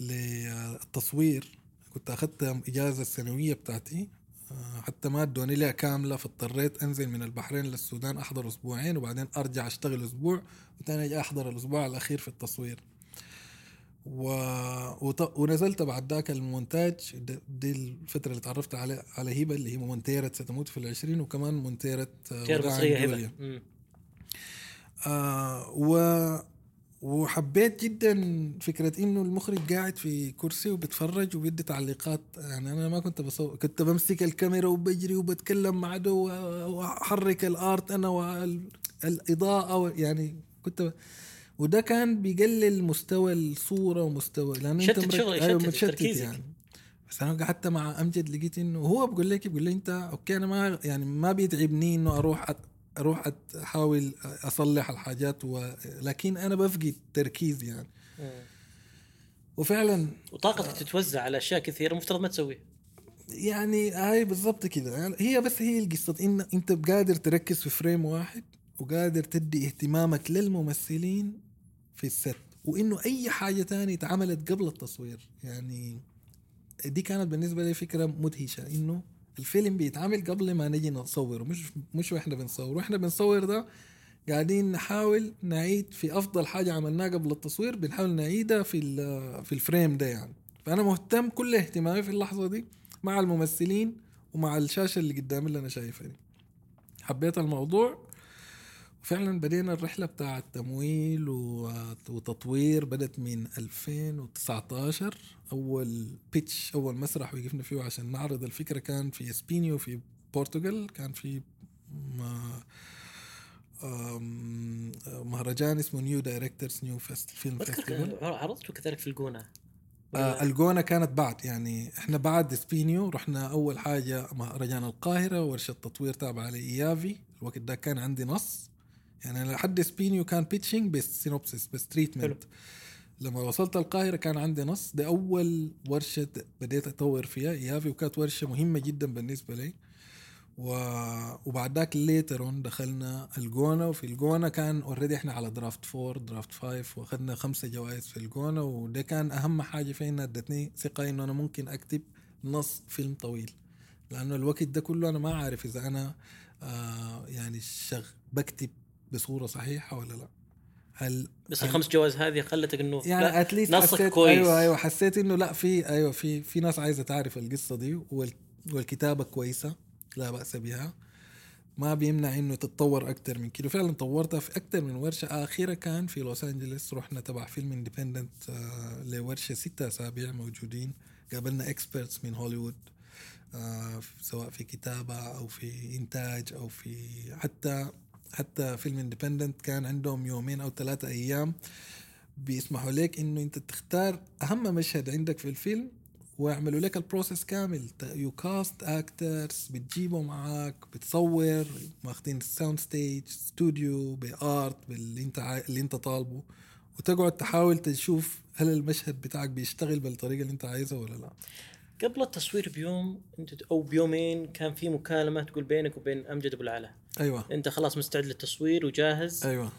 للتصوير. كنت أخذت إجازة السنوية بتاعتي. حتى ما ادوني لها كاملة فاضطريت انزل من البحرين للسودان احضر أسبوعين وبعدين ارجع اشتغل أسبوع وتاني أجي احضر الأسبوع الاخير في التصوير. و... وط... ونزلت بعد ذاك المونتاج دي الفترة اللي تعرفت على على هبة اللي هي مونتيرة ستموت في العشرين وكمان مونتيرة آه، مصرية مم. آه و وحبيت جدا فكرة إنه المخرج قاعد في كرسي وبتفرج وبيدي تعليقات. يعني أنا ما كنت بصور كنت بمسك الكاميرا وبجري وبتكلم مع ده وأحرك الآرت أنا والاضاءة يعني كنت ب... وده كان بيقلل مستوى الصورة ومستوى لأن شتت مرك- شغلك، أيوة شتت متشتت تركيزك. يعني. بس أنا قعدت مع أمجد لقيت إنه هو بقول لك بيقول لي أنت أوكي أنا ما يعني ما بيتعبني إنه أروح أت أروح احاول أصلح الحاجات و... لكن أنا بفقد تركيز يعني. مم. وفعلا وطاقتك تتوزع على أشياء كثيرة مفترض ما تسويها. يعني هاي بالضبط كده. يعني هي بس هي القصة. إن أنت قادر تركز في فريم واحد وقادر تدي اهتمامك للممثلين في الست. وإنه أي حاجة تانية اتعملت قبل التصوير. يعني دي كانت بالنسبة لي فكرة مدهشة. إنه الفيلم بيتعمل قبل ما نجي نصوره مش مش وإحنا بنصور وإحنا بنصور ده قاعدين نحاول نعيد في أفضل حاجة عملناها قبل التصوير بنحاول نعيدها في في الفريم ده يعني. فأنا مهتم كل اهتمامي في اللحظة دي مع الممثلين ومع الشاشة اللي قدامي اللي أنا شايفها دي. حبيت الموضوع وفعلا بدينا الرحلة بتاع التمويل وتطوير بدت من 2019 أول pitch أول مسرح وقفنا فيه عشان نعرض الفكرة كان في إسبينيو في بورتوغال كان في مهرجان اسمه New Directors New Films Festival عرضته كذلك في الجونة. آه الجونة كانت بعد يعني إحنا بعد سبينيو رحنا أول حاجة مهرجان القاهرة ورشة تطوير تابعة لإيافي. الوقت ده كان عندي نص. يعني لحد سبينيو كان pitching بس synopsis بس حلو. لما وصلت القاهرة كان عندي نص. ده أول ورشة بديت أطور فيها. إيافي وكانت ورشة مهمة جدا بالنسبة لي. و... وبعد ذاك later on دخلنا الجونة. وفي الجونة كان already إحنا على draft 4 draft 5 وأخذنا خمسة جوائز في الجونة. وده كان أهم حاجة فيها إنها ادتني ثقة إنه أنا ممكن أكتب نص فيلم طويل. لأنه الوقت ده كله أنا ما عارف إذا أنا آه يعني شغ بكتب بصورة صحيحة ولا لا. هل بس الخمس جوائز هذه خلتك إنه يعني at least نصك حسيت كويس. أيوه أيوه حسيت إنه لا في أيوه في في ناس عايزة تعرف القصة دي وال والكتابة كويسة لا بأس بها. ما بيمنع إنه تتطور أكتر من كده. فعلا طورتها في أكتر من ورشة. اخيره كان في لوس أنجلوس رحنا تبع Film Independent آه لورشة ستة أسابيع موجودين. قابلنا experts من هوليوود آه سواء في كتابة أو في إنتاج أو في حتى حتى Film Independent كان عندهم يومين أو ثلاثة أيام بيسمحوا لك إنه أنت تختار أهم مشهد عندك في الفيلم ويعملوا لك ال process كامل you cast actors بتجيبه معاك بتصور ماخذين ال sound stage studio بارت باللي أنت. اللي أنت طالبه وتقعد تحاول تشوف هل المشهد بتاعك بيشتغل بالطريقة اللي أنت عايزها ولا لا قبل التصوير بيوم أو بيومين كان في مكالمة تقول بينك وبين أمجد أبو العلا أيوه. أنت خلاص مستعد للتصوير وجاهز؟ أيوه.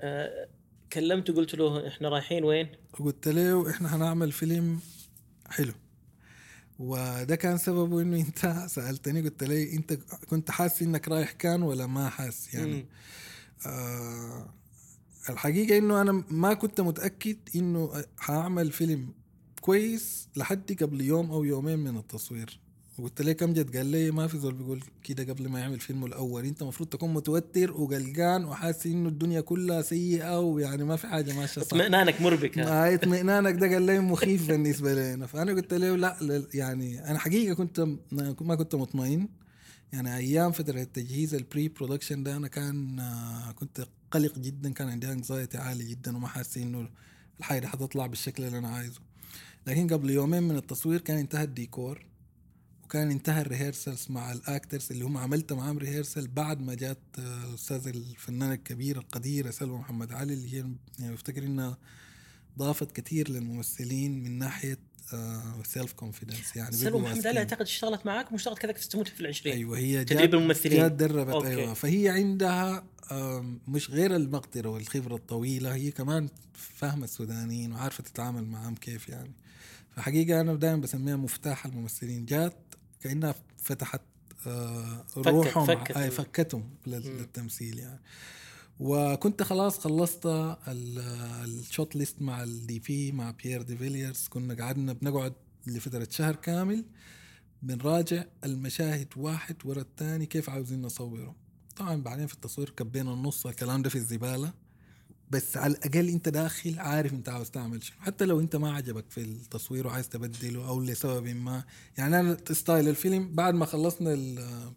آه كلمته قلت له إحنا رايحين وين؟ قلت له إحنا هنعمل فيلم حلو. وده كان سببه إنه أنت سألتني قلت لي أنت كنت حاسس إنك رايح كان ولا ما حاسس يعني. آه الحقيقة إنه أنا ما كنت متأكد إنه هعمل فيلم كويس لحد قبل يوم أو يومين من التصوير. وقلت له كم جد قال لي ما في زول بيقول كده قبل ما يعمل فيلمه الأول. انت المفروض تكون متوتر وقلقان وحاسس إنه الدنيا كلها سيئة ويعني ما في حاجة ماشية صح. اطمئنانك مربك ها. ما اطمئنانك ده قال لي مخيف بالنسبة لنا. فأنا قلت له لا يعني أنا حقيقة كنت ما كنت مطمئن. يعني أيام فترة تجهيز ال pre-production ده أنا كان آه، كنت قلق جدا كان عندي anxiety عالي جدا وما حاسس إنه الحاجة حتطلع بالشكل اللي أنا عايزه. لكن قبل يومين من التصوير كان انتهى الديكور. وكان انتهى ال rehearsals مع ال actors اللي هم عملت معاهم rehearsal بعد ما جات آه، الأستاذ الفنانه الكبيره القديره سلوى محمد علي اللي هي يعني بفتكر إنها ضافت كثير للممثلين من ناحية self confidence يعني سلوى محمد علي. أعتقد اشتغلت معاك واشتغلت كذا في ستموت في العشرين أيوه هي تدريب جات الممثلين جات دربت أوكي. أيوه فهي عندها مش غير المقدرة والخبرة الطويلة هي كمان فاهمة السودانيين وعارفة تتعامل معاهم كيف يعني فحقيقة أنا دائما بسميها مفتاح الممثلين جات كأنها فتحت آه، روحهم فكت. اي فكتهم لل- مم. للتمثيل يعني وكنت خلاص خلصت ال- ال shot list مع ال DP مع بيير دي فيليرز كنا قعدنا بنقعد لفترة شهر كامل بنراجع المشاهد واحد ورا الثاني كيف عاوزين نصوره طبعا بعدين في التصوير كبينا النص الكلام ده في الزبالة بس على الأقل أنت داخل عارف أنت عاوز تعمل شنو حتى لو أنت ما عجبك في التصوير وعايز تبدله أو لسبب ما. يعني أنا style الفيلم بعد ما خلصنا ال-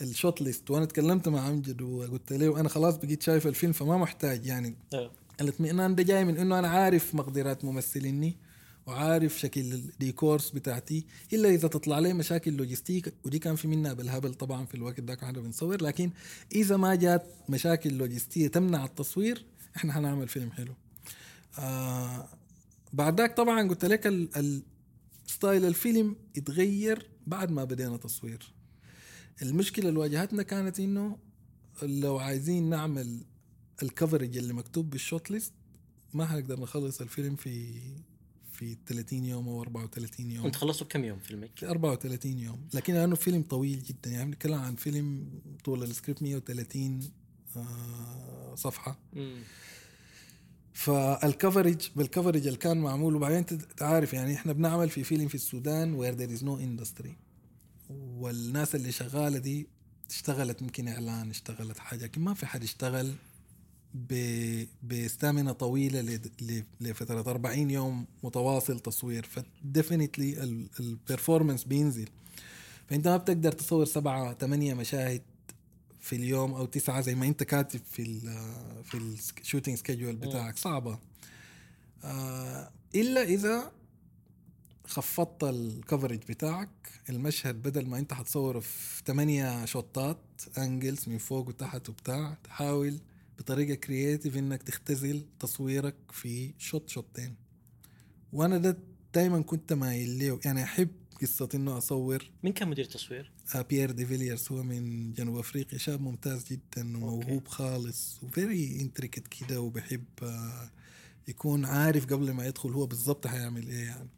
ال shot list وأنا تكلمت مع أمجد وقلت له أنا خلاص بقيت شايف الفيلم فما محتاج. يعني أيوه. الاطمئنان ده جاي من إنه أنا عارف مقدرات ممثليني وعارف شكل الديكورز بتاعتي. إلا إذا تطلع لي مشاكل logistic ودي كان في منها بالهبل طبعا في الوقت ده إحنا بنصور. لكن إذا ما جات مشاكل لوجستيه تمنع التصوير إحنا حنعمل فيلم حلو. آه بعد ذاك طبعا قلت لك style الفيلم اتغير بعد ما بدينا تصوير. المشكلة اللي واجهتنا كانت إنه لو عايزين نعمل ال coverage اللي مكتوب بال shot list ما حنقدر نخلص الفيلم في في 30 يوم أو 34 يوم. انت خلصته بكم يوم فيلمك؟ في 34 يوم. لكن لأنه فيلم طويل جدا يعني بنتكلم عن فيلم طول السكريبت 130 آه، صفحة. مم. فال coverage بال coverage اللي كان معمول وبعدين انت تعرف يعني إحنا بنعمل في فيلم في السودان where there is no industry والناس اللي شغالة دي اشتغلت يمكن إعلان اشتغلت حاجة لكن ما في حد اشتغل ب- ب stamina طويلة لفترة 40 يوم متواصل تصوير. ف definitely ال performance بينزل. فأنت ما بتقدر تصور سبعة ثمانية مشاهد في اليوم أو تسعة زي ما أنت كاتب في ال في ال shooting schedule بتاعك. صعبة. آه إلا إذا خفضت ال coverage بتاعك المشهد بدل ما أنت حتصوره في ثمانية shot ات angles من فوق وتحت وبتاع تحاول بطريقة creative إنك تختزل تصويرك في shot shot ين وأنا ده دايما كنت مايل له. يعني أحب قصه إنه أصور. مين كان مدير التصوير؟ آه، بيير دي فيليرز هو من جنوب أفريقيا شاب ممتاز جدا وموهوب خالص و very intricate كده وبحب آه، يكون عارف قبل ما يدخل هو بالضبط هيعمل إيه يعني.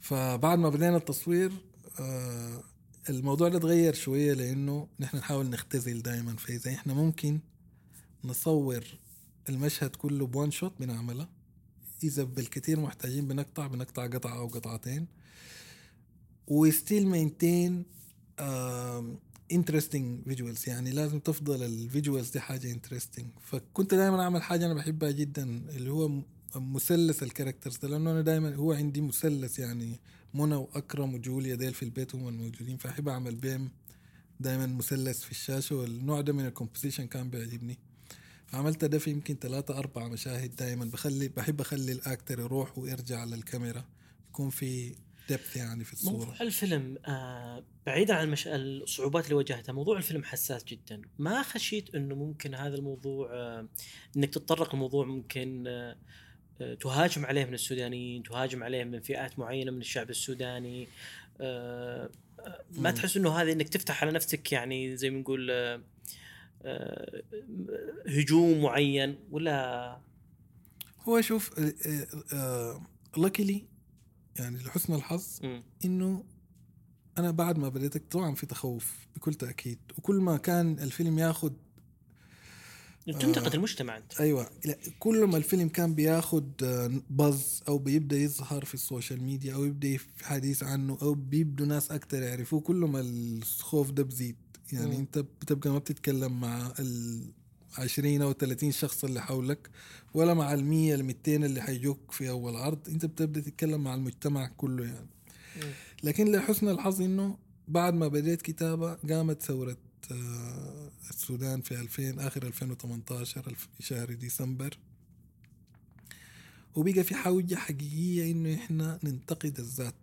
فبعد ما بدينا التصوير آه، الموضوع ده اتغير شوية لأنه نحن نحاول نختزل دائما فاذا إحنا ممكن نصور المشهد كله ب one shot بنعمله إذا بالكثير محتاجين بنقطع بنقطع قطعة أو قطعتين. و still maintain interesting visuals يعني لازم تفضل ال visuals دي حاجة interesting فكنت دائما أعمل حاجة أنا بحبها جدا اللي هو مثلث ال characters ده لأنه أنا دائما هو عندي مثلث. يعني منى وأكرم وجوليا ديل في البيت هم الموجودين فأحب أعمل بيهم دائما مثلث في الشاشة والنوع ده من ال composition كان بيعجبني. عملت ده في يمكن ثلاثة أربع مشاهد دائما بخلي بحب أخلي ال actor يروح ويرجع للكاميرا يكون في depth يعني في الصورة. موضوع الفيلم آه بعيدا عن المش... الصعوبات اللي واجهتها موضوع الفيلم حساس جدا. ما خشيت إنه ممكن هذا الموضوع آه إنك تتطرق لموضوع ممكن آه آه، تهاجم عليه من السودانيين تهاجم عليه من فئات معينة من الشعب السوداني. آه آه، ما. تحس إنه هذه إنك تفتح على نفسك يعني زي ما نقول آه آه هجوم معين ولا؟ هو شوف لكلي يعني لحسن الحظ. إنه أنا بعد ما بديت طبعا في تخوف بكل تأكيد وكل ما كان الفيلم ياخذ تنتقد المجتمع أنت أيوه لا كل ما الفيلم كان بياخد buzz أو بيبدأ يظهر في ال social media أو يبدأ في حديث عنه أو بيبدوا ناس أكتر يعرفوه كل ما الخوف ده بزيد يعني مم. أنت بتبقى ما بتتكلم مع ال 20 أو 30 شخص اللي حولك ولا مع ال 100 ال 200 اللي حيجوك في أول عرض. أنت بتبدأ تتكلم مع المجتمع كله يعني. لكن لحسن الحظ إنه بعد ما بديت كتابة قامت ثورة آه، السودان في 2000 آخر 2018 الف- في شهر ديسمبر. وبقى في حوجة حقيقية إنه إحنا ننتقد الذات.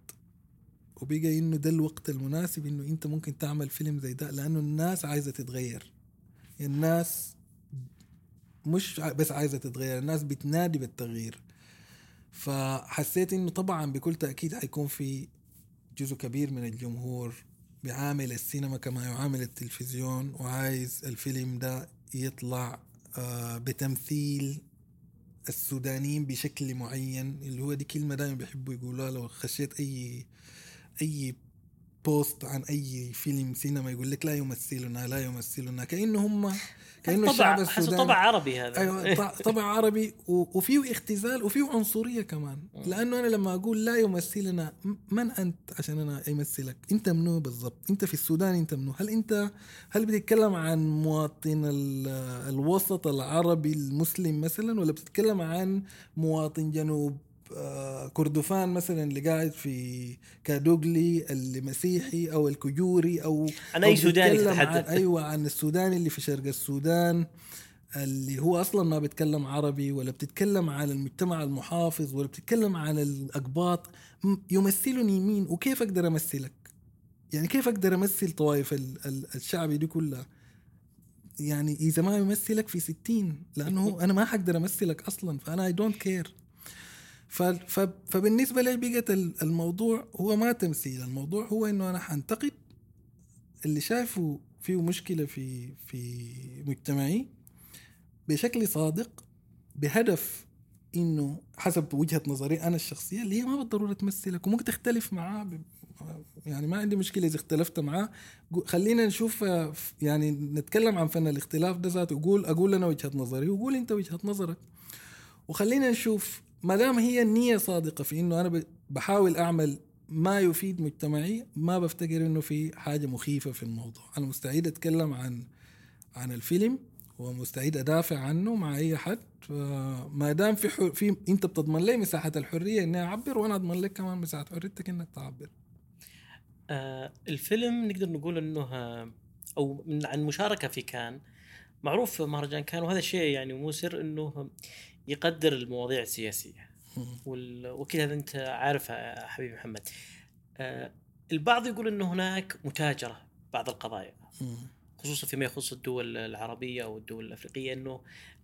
وبقى إنه ده الوقت المناسب إنه أنت ممكن تعمل فيلم زي ده لأنه الناس عايزة تتغير. الناس مش بس عايزة تتغير الناس بتنادي بالتغيير. فحسيت إنه طبعا بكل تأكيد حيكون في جزء كبير من الجمهور بيعامل السينما كما يعامل التلفزيون وعايز الفيلم ده يطلع آه، بتمثيل السودانيين بشكل معين اللي هو دي كلمة دائما بيحبوا يقولوها لو خشيت أي أي بوست عن أي فيلم سينما يقول لك لا يمثلنا لا يمثلنا. كأنه هم كأنه الشعب السوداني. طبع عربي هذا. أيوه ط- طبع عربي وفيه اختزال وفيه عنصرية كمان. لأنه أنا لما أقول لا يمثلنا من أنت عشان أنا امثلك أنت منو بالضبط؟ أنت في السودان أنت منو؟ هل انت هل بتتكلم عن مواطن ال- الوسط العربي المسلم مثلا ولا بتتكلم عن مواطن جنوب كردفان مثلا اللي قاعد في كادوغلي اللي مسيحي أو الكجوري أو عن أي سوداني تتحدث. أيوه عن السوداني اللي في شرق السودان اللي هو أصلا ما بيتكلم عربي ولا بتتكلم عن المجتمع المحافظ ولا بتتكلم عن الأقباط يمثلني مين؟ وكيف أقدر أمثلك؟ يعني كيف أقدر أمثل طوائف ال- ال- الشعب دي كلها؟ يعني إذا ما يمثلك في ستين لأنه أنا ما حقدر أمثلك أصلا فأنا I don't care فبالنسبة لي بقت ال- الموضوع هو ما تمثيل الموضوع هو إنه أنا حنتقد اللي شايفه فيه مشكلة في في مجتمعي بشكل صادق بهدف إنه حسب وجهة نظري أنا الشخصية اللي هي ما بالضرورة تمثلك وممكن تختلف معاه يعني ما عندي مشكلة إذا اختلفت معاه. خلينا نشوف آه، يعني نتكلم عن فن الاختلاف ده ذاته. قول أقول أنا وجهة نظري وقول أنت وجهة نظرك. وخلينا نشوف ما دام هي النيه صادقة في إنه أنا بحاول أعمل ما يفيد مجتمعي ما بفتكر إنه في حاجة مخيفة في الموضوع. أنا مستعد أتكلم عن عن الفيلم ومستعد أدافع عنه مع أي حد. ما دام في حر... في أنت بتضمن لي مساحة الحرية إني أعبر وأنا أضمن لك كمان مساحة حريتك إنك تعبر. آه الفيلم نقدر نقول إنه آه، أو عن مشاركة في كان معروف في مهرجان كان وهذا الشيء يعني مو سر إنه يقدر المواضيع السياسية. وال- واكيد هذا أنت عارفها حبيبي محمد. آه البعض يقول إنه هناك متاجرة بعض القضايا. خصوصا فيما يخص الدول العربية أو الدول الأفريقية إنه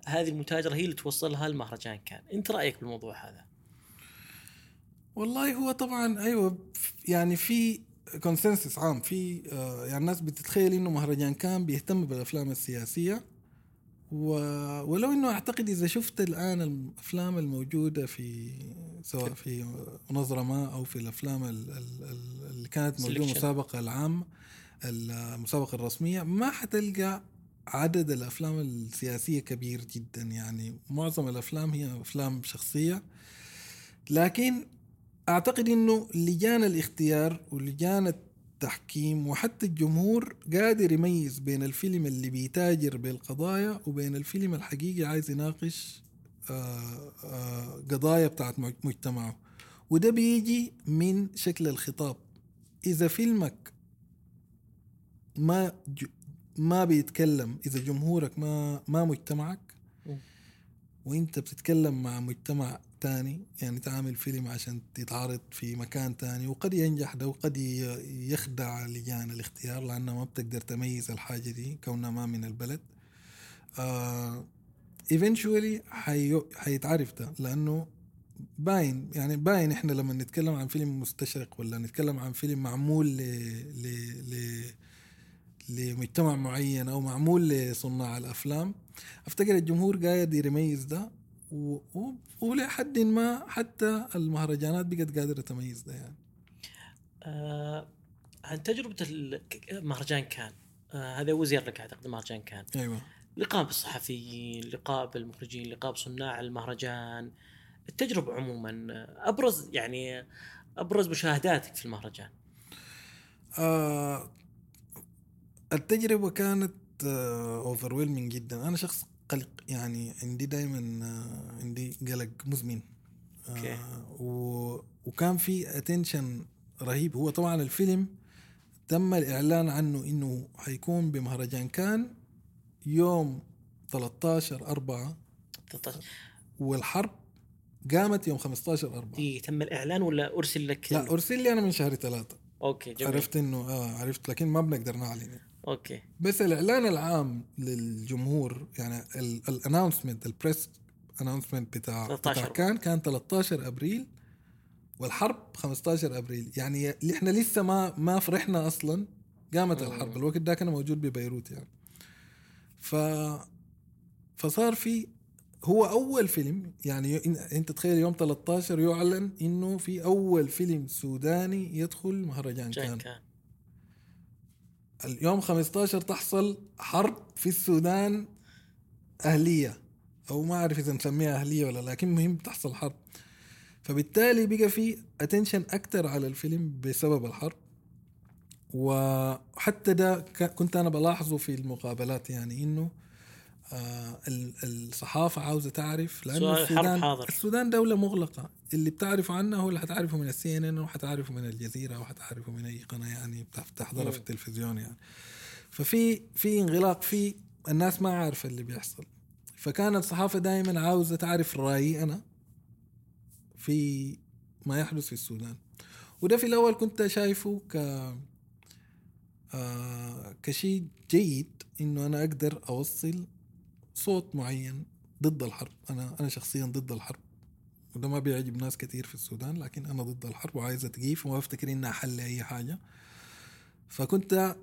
هذه المتاجرة هي اللي توصلها المهرجان كان. أنت رأيك بالموضوع هذا؟ والله هو طبعا أيوه يعني في كونسنسس عام. في آه، يعني الناس بتتخيل إنه مهرجان كان بيهتم بالأفلام السياسية و... ولو إنه أعتقد إذا شفت الآن الأفلام الموجودة في سواء في نظره ما أو في الأفلام ال- ال- ال- اللي كانت موجودة. المسابقه العام المسابقه الرسمية ما حتلقى عدد الأفلام السياسية كبير جدا. يعني معظم الأفلام هي أفلام شخصية. لكن أعتقد إنه لجان الاختيار ولجان التحكيم وحتى الجمهور قادر يميز بين الفيلم اللي بيتاجر بالقضايا وبين الفيلم الحقيقي عايز يناقش آه، آه، قضايا بتاعت مج- مجتمعه وده بيجي من شكل الخطاب إذا فيلمك ما ما بيتكلم إذا جمهورك ما ما مجتمعك. وإنت بتتكلم مع مجتمع تاني يعني تعمل فيلم عشان يتعرض في مكان تاني وقد ينجح ده وقد يخدع لجان الاختيار لأنها ما بتقدر تميز الحاجة دي كونها ما من البلد آه eventually حي... حيتعرف ده لأنه باين يعني باين إحنا لما نتكلم عن فيلم مستشرق ولا نتكلم عن فيلم معمول ل... ل... ل... لمجتمع معين أو معمول لصناع الأفلام أفتكر الجمهور قاعد يميز ده. ولحد ما حتى المهرجانات بقت قادرة تميز ده يعني. آه عن تجربة مهرجان كان. آه هذا هو زيارة لك أعتقد مهرجان كان. أيوه. لقاء بالصحفيين لقاء بالمخرجين لقاء بصناع المهرجان. التجربة عموما أبرز يعني أبرز مشاهداتك في المهرجان. آه التجربة كانت over جدا. أنا شخص قلق يعني عندي دائما آه عندي قلق مزمن. okay. آه و وكان في attention رهيب. هو طبعا الفيلم تم الإعلان عنه إنه حيكون بمهرجان كان يوم 13 4 13 والحرب قامت يوم 15 4 دي تم الإعلان ولا أرسل لك؟ لا أرسل لي أنا من شهر ثلاثة. okay جميل. عرفت إنه آه عرفت لكن ما بنقدر نعلن. okay. بس الإعلان العام للجمهور يعني ال announcement ال press اناونسمنت بتاع 13. بتاع كان كان 13 أبريل. والحرب 15 أبريل. يعني إحنا لسه ما ما فرحنا أصلا قامت مم. الحرب. الوقت ده كان موجود ببيروت يعني. ف فصار في هو أول فيلم يعني أنت تخيل يوم 13 يعلن إنه في أول فيلم سوداني يدخل مهرجان كان. كان. اليوم 15 تحصل حرب في السودان أهلية. أو ما أعرف إذا نسميها أهلية ولا لكن مهم تحصل حرب. فبالتالي بقى في attention أكتر على الفيلم بسبب الحرب. وحتى ده كنت أنا بلاحظه في المقابلات يعني إنه آه ال- الصحافة عاوزة تعرف الحرب السودان حاضر. السودان دولة مغلقة اللي بتعرفه عنها هو اللي حتعرفه من ال CNN وحتعرفه من الجزيرة وحتعرفه من أي قناة يعني بتح- بتحضرها في. التلفزيون يعني ففي في انغلاق في الناس ما عارفة اللي بيحصل فكانت الصحافة دائما عاوزة تعرف رأيي أنا في ما يحدث في السودان وده في الأول كنت شايفه ك آه كشيء جيد إنه أنا أقدر أوصل صوت معين ضد الحرب. أنا أنا شخصيا ضد الحرب. وده ما بيعجب ناس كتير في السودان لكن أنا ضد الحرب وعايز أتقيف وما بفتكر إنها حل أي حاجة. فكنت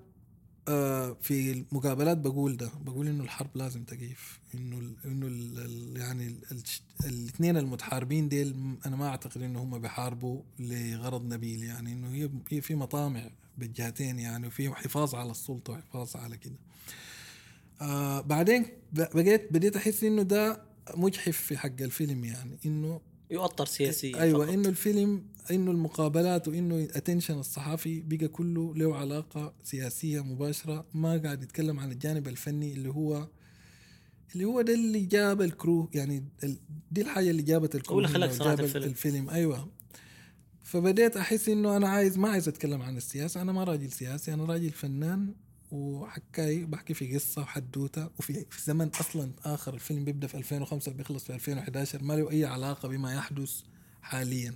آه، في المقابلات بقول ده بقول إنه الحرب لازم تقيف إنه إنه يعني الاثنين المتحاربين ديل أنا ما أعتقد إنه هم بيحاربوا لغرض نبيل. يعني إنه هي في مطامع بالجهتين يعني وفي حفاظ على السلطة وحفاظ على كده. آه بعدين بقيت بديت أحس إنه ده مجحف في حق الفيلم يعني إنه يؤطر سياسيا أيوه فقط. إنه الفيلم إنه المقابلات وإنه attention الصحافي بقى كله له علاقة سياسية مباشرة ما قاعد يتكلم عن الجانب الفني اللي هو اللي هو ده اللي جاب ال crew يعني دي الحاجة اللي جابت ال crew اللي خلاك وجاب الفيلم. الفيلم أيوه فبديت أحس إنه أنا عايز ما عايز أتكلم عن السياسة أنا ما راجل سياسي أنا راجل فنان وحكاي بحكي في قصة وحدوتة وفي في زمن أصلا آخر الفيلم بيبدأ في 2005 بيخلص في 2011 ما له أي علاقة بما يحدث حاليا.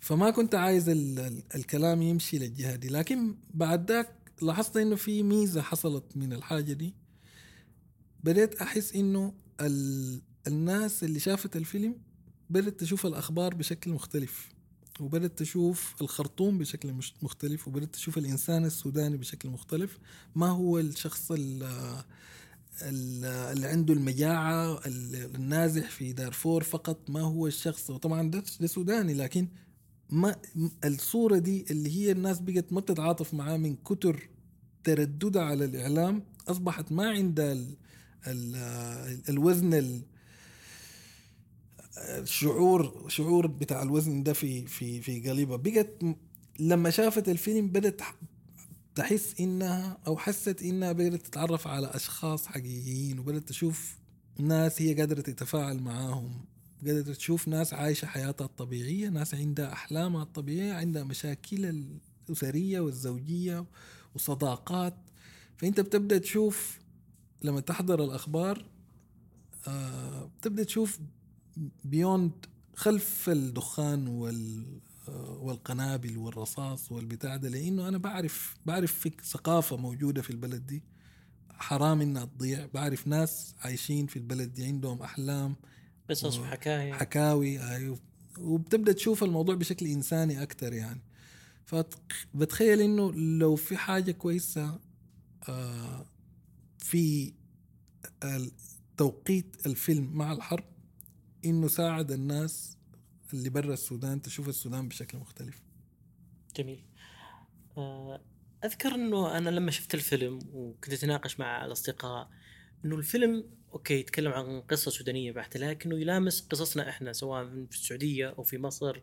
فما كنت عايز ال ال الكلام يمشي للجهة دي لكن بعد ذاك لاحظت إنه في ميزة حصلت من الحاجة دي. بديت أحس إنه ال الناس اللي شافت الفيلم بدأت تشوف الأخبار بشكل مختلف. وبدأت تشوف الخرطوم بشكل مختلف وبدأت تشوف الإنسان السوداني بشكل مختلف. ما هو الشخص ال- ال- اللي عنده المجاعة ال- النازح في دارفور فقط ما هو الشخص؟ وطبعا ده, سوداني لكن ما الصورة دي اللي هي الناس بقت ما بتتعاطف معاه من كتر ترددها على الإعلام أصبحت ما عندها ال الوزن ال الشعور شعور بتاع الوزن ده في في في قلبها بقت لما شافت الفيلم بدت تح- تحس إنها أو حست إنها بدأت تتعرف على أشخاص حقيقيين وبدأت تشوف ناس هي قادرة تتفاعل معاهم. قادرة تشوف ناس عايشة حياتها الطبيعية ناس عندها أحلامها الطبيعية عندها مشاكل الأسرية والزوجية وصداقات. فأنت بتبدأ تشوف لما تحضر الأخبار آه بتبدأ تشوف بيوند خلف الدخان وال والقنابل والرصاص والبتاع ده لأنه أنا بعرف بعرف في ثقافة موجودة في البلد دي. حرام انها تضيع بعرف ناس عايشين في البلد دي عندهم أحلام قصص و- وحكاية. حكاوي أيوه وبتبدأ تشوف الموضوع بشكل إنساني أكثر يعني. فبتخيل إنه لو في حاجة كويسة آه، في توقيت الفيلم مع الحرب إنه ساعد الناس اللي برا السودان تشوف السودان بشكل مختلف. جميل. آه، أذكر إنه أنا لما شفت الفيلم وكنت أتناقش مع الأصدقاء إنه الفيلم okay يتكلم عن قصة سودانية بحتة لكنه يلامس قصصنا إحنا سواء في السعودية أو في مصر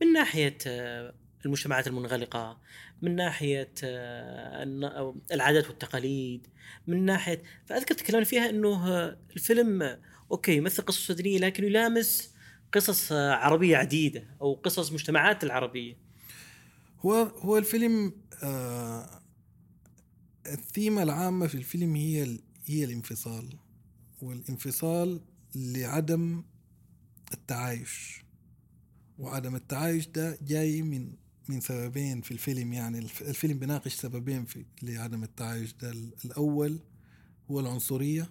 من ناحية آه، المجتمعات المنغلقة من ناحية آه، العادات والتقاليد من ناحية فأذكر تكلمنا فيها إنه الفيلم okay يمثل قصه سودانيه لكنه يلامس قصص آه، عربية عديدة أو قصص مجتمعات العربية. هو هو الفيلم آه الثيمة العامة في الفيلم هي هي الانفصال والانفصال لعدم التعايش. وعدم التعايش ده جاي من من سببين في الفيلم يعني الف- الفيلم بيناقش سببين في لعدم التعايش ده. ال- الأول هو العنصرية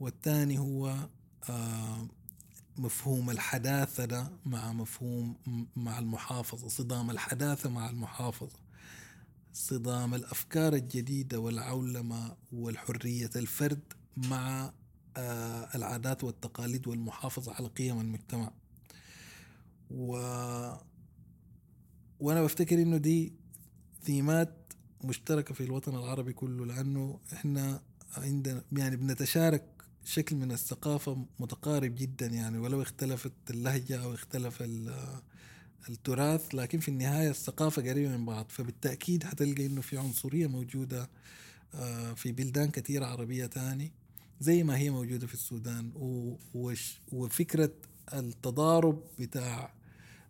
والثاني هو آه مفهوم الحداثة ده مع مفهوم مع المحافظة صدام الحداثة مع المحافظة. صدام الأفكار الجديدة والعولمة والحرية الفرد مع آه، العادات والتقاليد والمحافظة على قيم المجتمع. و... وأنا بفتكر إنه دي ثيمات مشتركة في الوطن العربي كله لأنه إحنا عندنا يعني بنتشارك شكل من الثقافة متقارب جدا يعني ولو اختلفت اللهجة أو اختلف ال- التراث لكن في النهاية الثقافة قريبة من بعض. فبالتأكيد حتلقى إنه في عنصرية موجودة آه، في بلدان كثيرة عربية تاني زي ما هي موجودة في السودان. وفكرة التضارب بتاع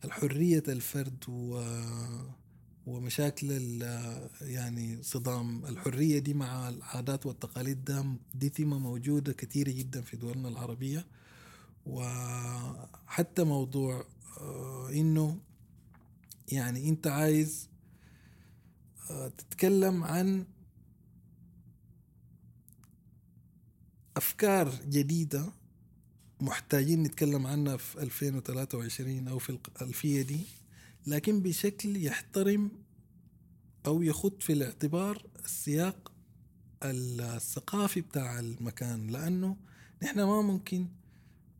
الحرية الفرد و ومشاكل يعني صدام الحرية دي مع العادات والتقاليد ده دي ثيمة موجودة كثيرة جدا في دولنا العربية. وحتى موضوع آه، إنه يعني إنت عايز آه، تتكلم عن أفكار جديدة محتاجين نتكلم عنها في 2023 أو في الألفية دي. لكن بشكل يحترم أو يخط في الاعتبار السياق الثقافي بتاع المكان لأنه نحن ما ممكن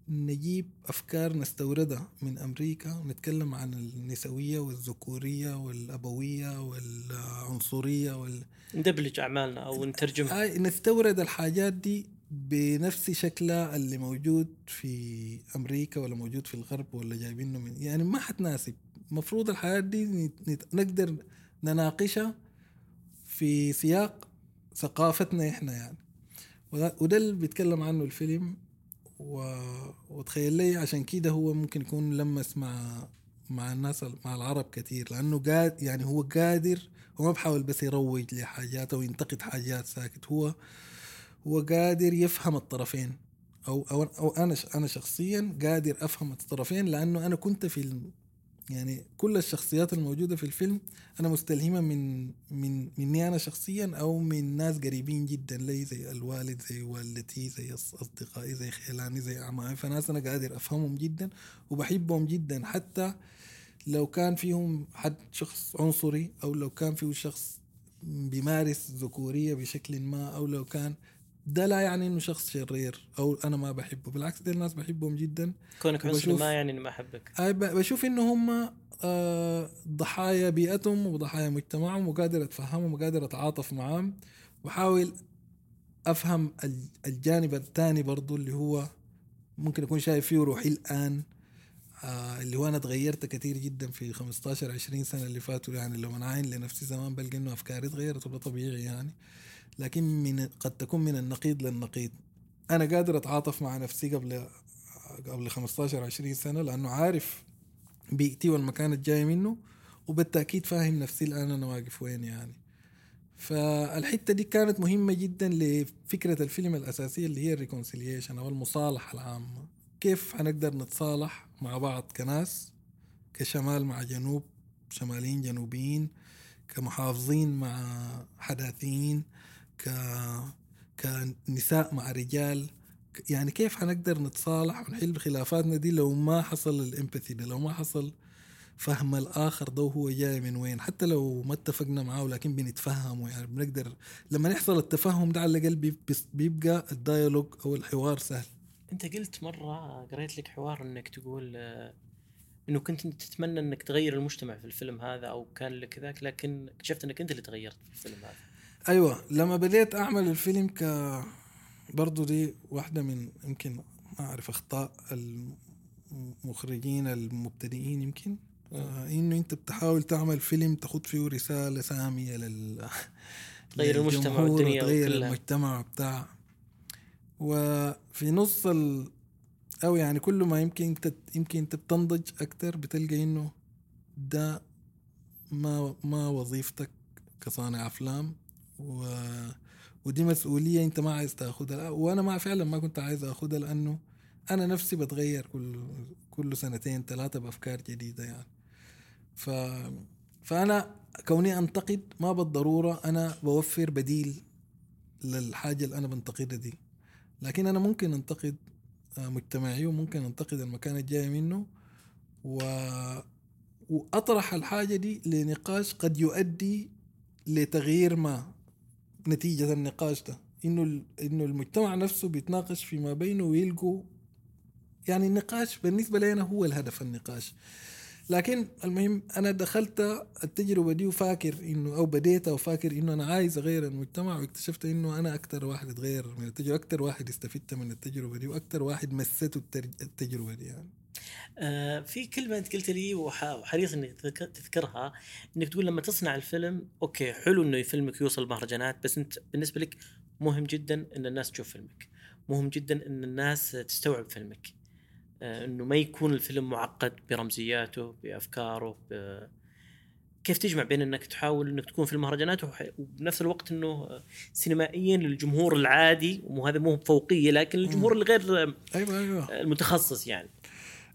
نجيب أفكار نستوردها من أمريكا ونتكلم عن النسوية والذكورية والأبوية والعنصرية وال... ندبلج أعمالنا أو نترجمها. نستورد الحاجات دي بنفس شكلها اللي موجود في أمريكا ولا موجود في الغرب ولا جايبينه من يعني ما حتناسب. المفروض الحياة دي نقدر نناقشها في سياق ثقافتنا إحنا يعني. وده اللي بيتكلم عنه الفيلم و... وتخيل لي عشان كده هو ممكن يكون لمس مع مع الناس ال- مع العرب كتير. لأنه قاد يعني هو قادر هو ما بحاول بس يروج لحاجات أو ينتقد حاجات ساكت. هو هو قادر يفهم الطرفين. أو أو, أو أنا أنا شخصيا قادر أفهم الطرفين لأنه أنا كنت في. يعني كل الشخصيات الموجودة في الفيلم أنا مستلهمة من من مني أنا شخصيا أو من ناس قريبين جدا لي زي الوالد زي والدتي زي أص- أصدقائي زي خيلاني زي اعمامي فناس أنا قادر أفهمهم جدا وبحبهم جدا. حتى لو كان فيهم حد شخص عنصري أو لو كان فيه شخص بيمارس ذكورية بشكل ما أو لو كان ده لا يعني إنه شخص شرير أو أنا ما بحبه بالعكس ده الناس بحبهم جدا. كونك عنصري ما يعني اني ما أحبك. بشوف إنه هم آه، ضحايا بيئتهم وضحايا مجتمعهم وقادر أتفهمهم وقادر أتعاطف معاهم. وحاول أفهم ال- الجانب الثاني برضو اللي هو ممكن أكون شايف فيه روحي الآن آه اللي هو أنا تغيرت كثير جدا في 15 20 سنة اللي فاتوا يعني لو أنا عاين لنفسي زمان بلقى إنه أفكاري تغيرت وده طبيعي يعني. لكن من قد تكون من النقيض للنقيض. أنا قادر أتعاطف مع نفسي قبل قبل 15 20 سنة لأنه عارف بيئتي والمكان الجاي منه وبالتأكيد فاهم نفسي الآن أنا واقف وين يعني. فالحتة دي كانت مهمة جدا لفكرة الفيلم الأساسية اللي هي الريكونسيليشن أو المصالحة العامة. كيف حنقدر نتصالح مع بعض كناس كشمال مع جنوب شماليين جنوبيين كمحافظين مع حداثيين ك كنساء مع رجال. يعني كيف حنقدر نتصالح ونحل خلافاتنا دي لو ما حصل الإمباثي ده لو ما حصل فهم الآخر ده هو جاي من وين؟ حتى لو ما اتفقنا معاه لكن بنتفهم يعني بنقدر لما يحصل التفاهم ده على الأقل بيبقى الديالوج أو الحوار سهل. أنت قلت مرة قريت لك حوار إنك تقول إنه كنت تتمنى إنك تغير المجتمع في الفيلم هذا أو كان لك ذاك لكن اكتشفت إنك أنت اللي تغيرت في الفيلم هذا. أيوه لما بديت أعمل الفيلم ك برضو دي واحدة من يمكن ما أعرف أخطاء المخرجين المبتدئين يمكن. آه إنه أنت بتحاول تعمل فيلم تاخد فيه رسالة سامية لل <laughs> تغير المجتمع والدنيا تغير. المجتمع بتاع وفي نص ال أو يعني كل ما يمكن أنت يمكن أنت بتنضج أكتر بتلقى إنه ده ما ما وظيفتك كصانع أفلام. و ودي مسؤولية انت ما عايز تاخدها. وأنا ما فعلا ما كنت عايز اخدها لأنه أنا نفسي بتغير كل كل سنتين ثلاثة بأفكار جديدة يعني. ف فأنا كوني أنتقد ما بالضرورة أنا بوفر بديل للحاجة اللي أنا بنتقدها دي. لكن أنا ممكن أنتقد آه، مجتمعي وممكن أنتقد المكان الجاي منه و وأطرح الحاجة دي لنقاش قد يؤدي لتغيير ما. نتيجة النقاش ده انه إنه المجتمع نفسه بيتناقش فيما بينه ويلقوا يعني النقاش بالنسبة لنا هو الهدف النقاش. لكن المهم أنا دخلت التجربة دي وفاكر إنه أو بديتها وفاكر إنه أنا عايز أغير المجتمع واكتشفت إنه أنا أكتر واحد اتغير من التجربة أكتر واحد استفدت من التجربة دي وأكتر واحد مسته التجربة دي يعني. آه في كلمة أنت قلت لي وح- وحريص تذك- تذكرها إنك تقول لما تصنع الفيلم أوكي حلو إنه فيلمك يوصل مهرجانات بس أنت بالنسبة لك مهم جدا إن الناس تشوف فيلمك. مهم جدا إن الناس تستوعب فيلمك. آه إنه ما يكون الفيلم معقد برمزياته بأفكاره ب... كيف تجمع بين إنك تحاول إنك تكون في المهرجانات وبنفس الوقت إنه سينمائيا للجمهور العادي وهذا مو فوقية لكن الجمهور الغير أيوه أيوه. المتخصص يعني.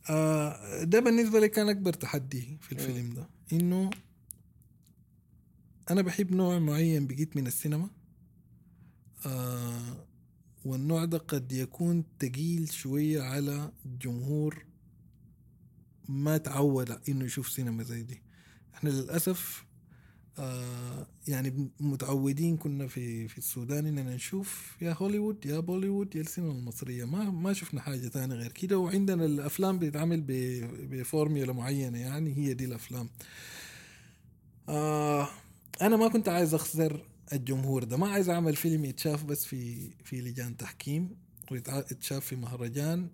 آه، ده بالنسبة لي كان أكبر تحدي في الفيلم ده إنه أنا بحب نوع معين بقيت من السينما آه والنوع ده قد يكون تقيل شوية على جمهور ما تعود إنه يشوف سينما زي دي. إحنا للأسف آه يعني متعودين كنا في في السودان إننا نشوف يا هوليوود يا بوليوود يا السينما المصرية. ما ما شفنا حاجة تانية غير كده. وعندنا الأفلام بتتعمل بفورميولا معينة يعني هي دي الأفلام. آه أنا ما كنت عايز أخسر الجمهور ده. ما عايز أعمل فيلم يتشاف بس في في لجان تحكيم ويتشاف في مهرجان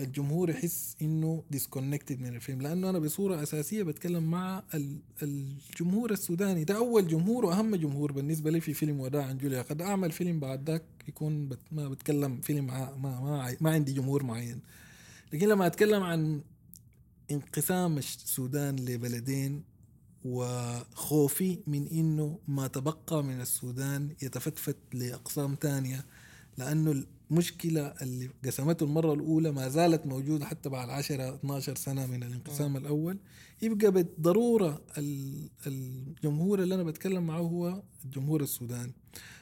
والجمهور يحس إنه disconnected من الفيلم لأنه أنا بصورة أساسية بتكلم مع ال- الجمهور السوداني. ده أول جمهور وأهم جمهور بالنسبة لي في فيلم وداعاً جوليا. قد أعمل فيلم بعد ذاك يكون بت ما بتكلم فيلم ما ما, ما عندي جمهور معين. لكن لما أتكلم عن انقسام السودان لبلدين وخوفي من إنه ما تبقى من السودان يتفتفت لأقسام تانية لأنه المشكلة اللي قسمته المرة الأولى ما زالت موجودة حتى بعد 10 12 سنة من الانقسام الأول. يبقى بالضرورة ال- الجمهور اللي أنا بتكلم معه هو الجمهور السوداني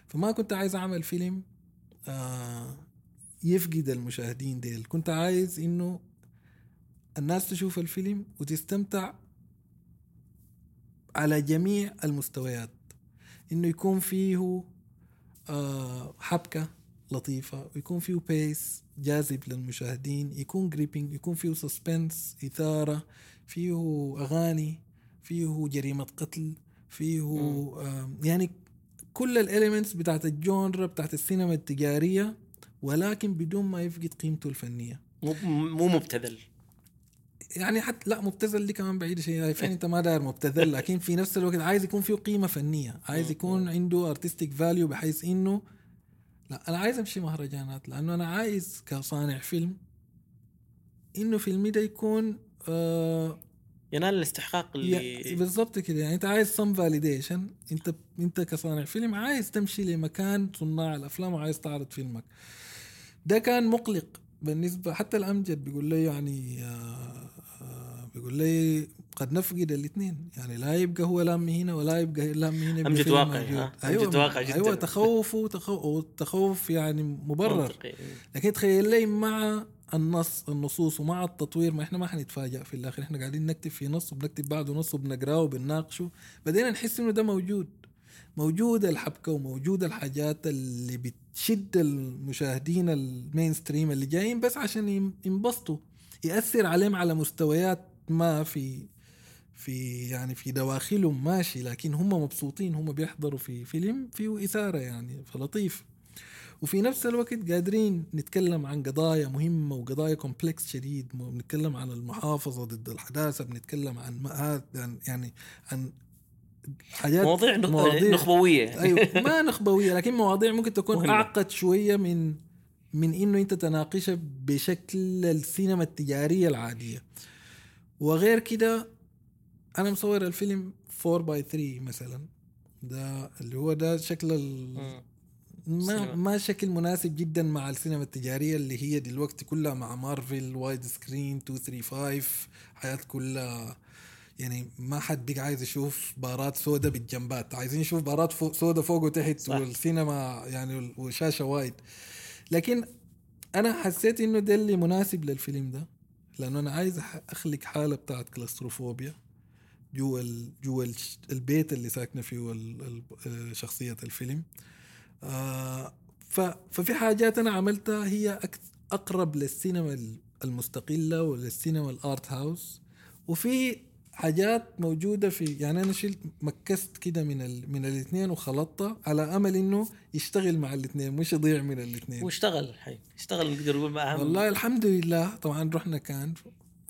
فما كنت عايز أعمل فيلم آه يفقد المشاهدين ديل. كنت عايز إنه الناس تشوف الفيلم وتستمتع على جميع المستويات. إنه يكون فيه آه حبكة لطيفة ويكون فيه pace جاذب للمشاهدين يكون gripping يكون فيه suspense إثارة فيه أغاني فيه جريمة قتل فيه يعني كل ال elements بتاعت ال genre بتاعت السينما التجارية ولكن بدون ما يفقد قيمته الفنية. مو مو مبتذل. يعني حتى لا مبتذل دي كمان بعيد شيء فين أنت ما داير مبتذل لكن في نفس الوقت عايز يكون فيه قيمة فنية. عايز يكون عنده artistic value بحيث إنه لا أنا عايز أمشي مهرجانات لأنه أنا عايز كصانع فيلم إنه فيلمي ده يكون آه ينال الاستحقاق اللي بالضبط كده. يعني أنت عايز some validation أنت أنت كصانع فيلم عايز تمشي لمكان صناع الأفلام وعايز تعرض فيلمك. ده كان مقلق بالنسبة حتى الأمجد بيقول لي يعني آه، آه، بيقول لي قد نفقد الاثنين يعني لا يبقى هو لام هنا ولا يبقى لام هنا موجود. ها؟ أيوه أمجد واقعي جداً. أيوه تخوف تخوف والتخوف يعني مبرر منطقي لكن تخيل لي مع النص النصوص ومع التطوير ما إحنا ما حنتفاجئ في الآخر إحنا قاعدين نكتب في نص وبنكتب بعده نص وبنقرأه وبنناقشه بدينا نحس إنه ده موجود موجود الحبكة وموجود الحاجات اللي بتشد المشاهدين المين ستريم اللي جايين بس عشان ينبسطوا يأثر عليهم على مستويات ما في في يعني في دواخلهم ماشي لكن هم مبسوطين هم بيحضروا في فيلم فيه إثارة يعني فلطيف وفي نفس الوقت قادرين نتكلم عن قضايا مهمة وقضايا complex شديد بنتكلم عن المحافظة ضد الحداثة بنتكلم عن هذا يعني عن حاجات مواضيع, مواضيع نخبوية يعني. أيوه <laughs> ما نخبوية لكن مواضيع ممكن تكون مهمة. أعقد شوية من من إنه أنت تناقشها بشكل السينما التجارية العادية وغير كده أنا مصور الفيلم 4 باي 3 مثلا. ده اللي هو ده شكل ال... ما ما شكل مناسب جدا مع السينما التجارية اللي هي دلوقتي كلها مع مارفل wide screen 235 حياة كلها. يعني ما حد بقى عايز يشوف بارات سوداء بالجنبات. عايزين نشوف بارات فوق سوداء فوق وتحت صح. والسينما يعني وشاشه wide. لكن أنا حسيت إنه ده اللي مناسب للفيلم ده. لأنه أنا عايز أخلق حالة بتاعت claustrophobia جوا جوا البيت اللي ساكنة فيه شخصية الفيلم. آه ففي حاجات أنا عملتها هي أقرب للسينما المستقلة وللسينما الآرت هاوس. وفي حاجات موجودة في يعني أنا شلت مكست كده من ال من الاثنين وخلطتها على أمل إنه يشتغل مع الاثنين مش يضيع من الاثنين. واشتغل الحين اشتغل نقدر نقول أهم. والله الحمد لله. طبعا رحنا كان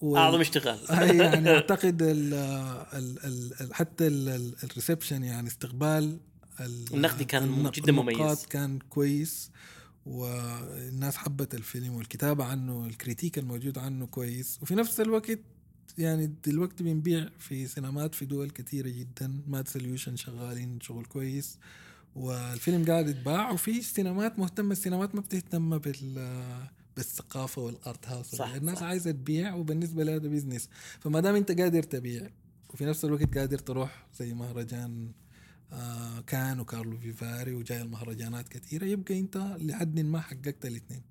و... أعظم اشتغال. <laughs> يعني <laughs> أعتقد ال ال ال حتى ال reception يعني استقبال النقدي كان جدا مميز. كان كويس والناس حبت الفيلم والكتابة عنه ال critique الموجود عنه كويس. وفي نفس الوقت يعني دلوقتي بنبيع في سينمات في دول كثيرة جدا. ماد سوليوشن شغالين شغل كويس والفيلم قاعد يتباع. وفي سينمات مهتمة السينمات ما بتهتم بال بالثقافة وال art house صح الناس صح. عايزة تبيع وبالنسبة لها ده business فما دام انت قادر تبيع وفي نفس الوقت قادر تروح زي مهرجان آه كان وكارلوفي فاري وجاي المهرجانات كثيرة يبقى انت لحد ما حققت الاثنين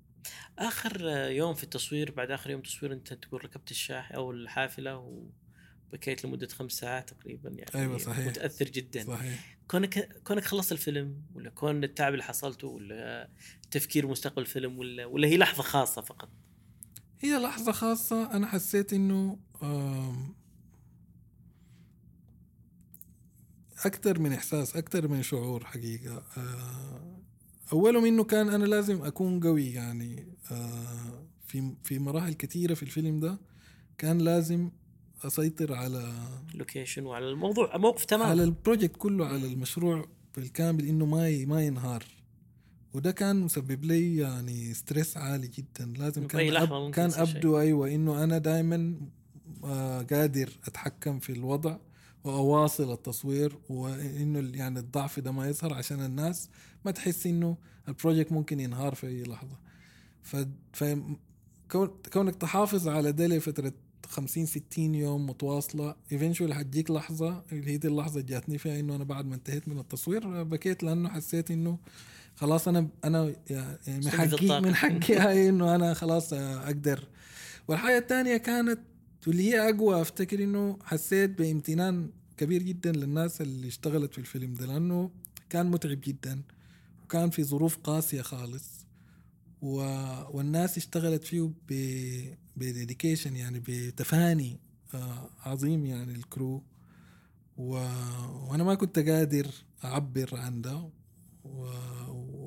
آخر يوم في التصوير بعد آخر يوم تصوير انت تقول ركبت الشاحن أو الحافلة وبكيت لمدة خمس ساعات تقريبا يعني أيوه صحيح. متأثر جدا. صحيح. كونك كونك خلصت الفيلم ولا كون التعب اللي حصلته ولا تفكير مستقبل الفيلم ولا ولا هي لحظة خاصة فقط؟ هي لحظة خاصة. أنا حسيت إنه أكثر من إحساس أكثر من شعور حقيقة. آه، اولهم إنه كان أنا لازم أكون قوي يعني. آه، في في مراحل كثيرة في الفيلم ده كان لازم أسيطر على ال location وعلى الموضوع. موقف تمام. على ال project كله على المشروع بالكامل إنه ما ما ينهار. وده كان مسبب لي يعني stress عالي جدا. لازم كان أب كان أبدو أيوه إنه أنا دائما آه قادر أتحكم في الوضع وأواصل التصوير وإنه يعني الضعف ده ما يظهر عشان الناس ما تحس إنه ال project ممكن ينهار في أي لحظة. ف, ف... كونك تحافظ على ده لفترة 50 60 يوم متواصلة. eventually حتجيك لحظة اللي هي دي اللحظة جاتني فيها إنه أنا بعد ما انتهيت من التصوير بكيت لأنه حسيت إنه خلاص أنا أنا يعني من حقي من حقي <laughs> هاي إنه أنا خلاص أقدر. والحاجة الثانية كانت واللي هي أقوى أفتكر إنه حسيت بامتنان كبير جدا للناس اللي اشتغلت في الفيلم ده لأنه كان متعب جدا وكان في ظروف قاسية خالص. و... والناس اشتغلت فيه ب بديديكيشن يعني بتفاني آه عظيم يعني الكرو و... وأنا ما كنت قادر أعبر عن ده. و...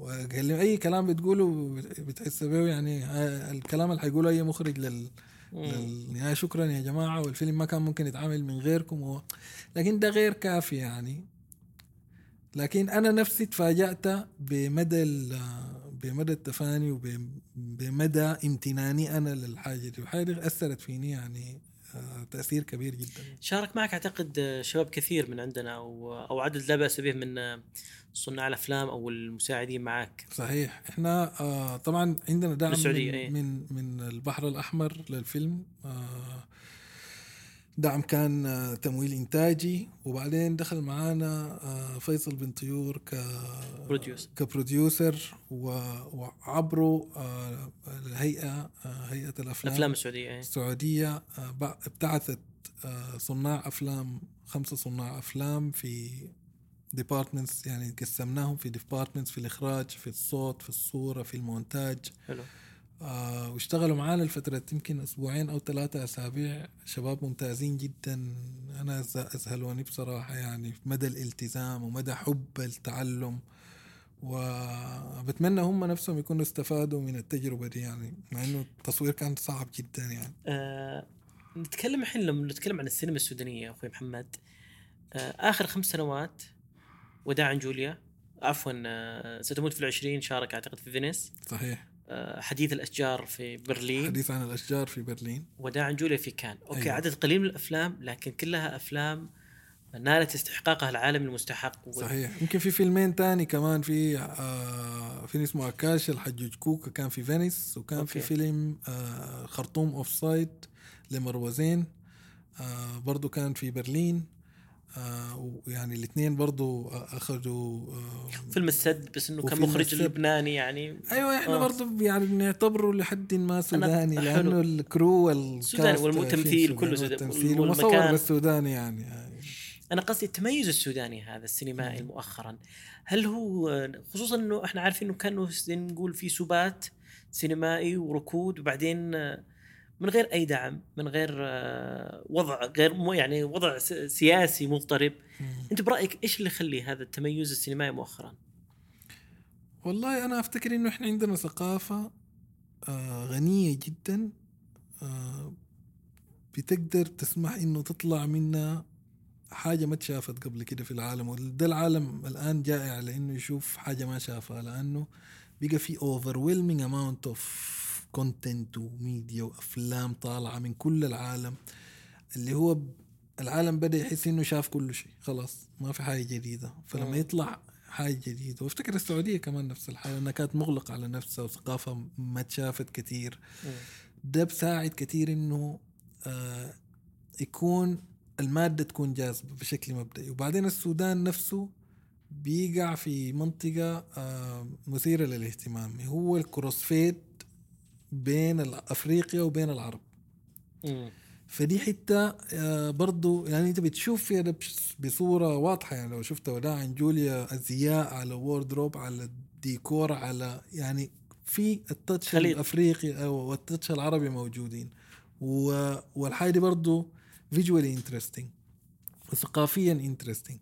وقال أي كلام بتقوله بتحس به يعني الكلام اللي حيقوله أي مخرج لل للنهايه شكرا يا جماعة والفيلم ما كان ممكن يتعامل من غيركم. و... لكن ده غير كافي يعني. لكن أنا نفسي تفاجأت بمدى بمدى التفاني وبمدى امتناني أنا للحاجة دي. وحاجه دي أثرت فيني يعني آه، تأثير كبير جدا. شارك معك أعتقد شباب كثير من عندنا أو أو عدد لا بأس به من صناع الأفلام أو المساعدين معك. صحيح. إحنا آه طبعا عندنا دعم من, إيه؟ من من البحر الأحمر للفيلم. آه دعم كان آه، تمويل إنتاجي. وبعدين دخل معانا آه، فيصل بن طيور ك كبروديوسر وعبره آه، الهيئة هيئة الأفلام الافلام السعودية إيه. السعودية ابتعثت صناع أفلام خمسة صناع أفلام في departments يعني قسمناهم في departments في الإخراج في الصوت في الصورة في المونتاج. حلو. آه واشتغلوا معانا لفترة يمكن أسبوعين أو ثلاثة أسابيع. شباب ممتازين جدا. أنا أذهلوني بصراحة يعني مدى الالتزام ومدى حب التعلم. وبتمنى هم نفسهم يكونوا استفادوا من التجربة دي يعني مع إنه التصوير كان صعب جدا يعني. آه نتكلم الحين لما نتكلم عن السينما السودانية أخوي محمد. آه آخر خمس سنوات وداعا جوليا عفوا آه ستموت في العشرين شارك أعتقد في فينيس. صحيح. حديث الأشجار في برلين حديث عن الأشجار في برلين وداعا جوليا في كان أوكي أيوة. عدد قليل من الأفلام لكن كلها أفلام نالت استحقاقها العالمي المستحق و- صحيح يمكن في فيلمين تاني كمان في آه فيلم اسمه أكاشا لحجوج كوكا كان في فينيس وكان okay. في. فيلم آه خرطوم offside لمروة زين آه برضو كان في برلين آه ويعني الاثنين برضو آه، أخذوا آه فيلم السد بس إنه كان وفيلم مخرج السد. لبناني يعني أيوه إحنا آه. برضو يعني بنعتبره لحد ما سوداني. لأنه ال crew وال cast سوداني والتمثيل كله سوداني. والتمثيل والمكان. ومصور بالسوداني يعني, يعني أنا قصدي التميز السوداني هذا السينمائي. مؤخرا هل هو خصوصا إنه إحنا عارفين إنه كانوا نقول في سبات سينمائي وركود وبعدين آه، من غير أي دعم من غير آه، وضع غير مو يعني وضع سياسي مضطرب. أنت برأيك إيش اللي يخلي هذا التميز السينمائي مؤخرا؟ والله أنا أفتكر إنه إحنا عندنا ثقافة آه غنية جدا آه بتقدر تسمح إنه تطلع منها حاجة ما اتشافت قبل كده في العالم. وده العالم الآن جائع لإنه يشوف حاجة ما شافها لأنه بقى في overwhelming amount of content وميديا وأفلام طالعة من كل العالم اللي هو العالم بدأ يحس إنه شاف كل شيء خلاص ما في حاجة جديدة. فلما مم. يطلع حاجة جديدة وافتكر السعودية كمان نفس الحالة إنها كانت مغلقة على نفسها وثقافة ما اتشافت كثير. ده بساعد كثير إنه آه يكون المادة تكون جاذبة بشكل مبدئي. وبعدين السودان نفسه بيقع في منطقة آه مثيرة للاهتمام هو ال crossfade بين افريقيا وبين العرب مم. فدي حتة آه، برضو يعني انت بتشوف فيها ده بش- بصورة واضحة يعني لو شفت وداعاً جوليا أزياء على wardrobe على الديكور على يعني في ال touch. الأفريقي أو وال touch العربي موجودين و- والحاجة دي برضو visually interesting وثقافيا interesting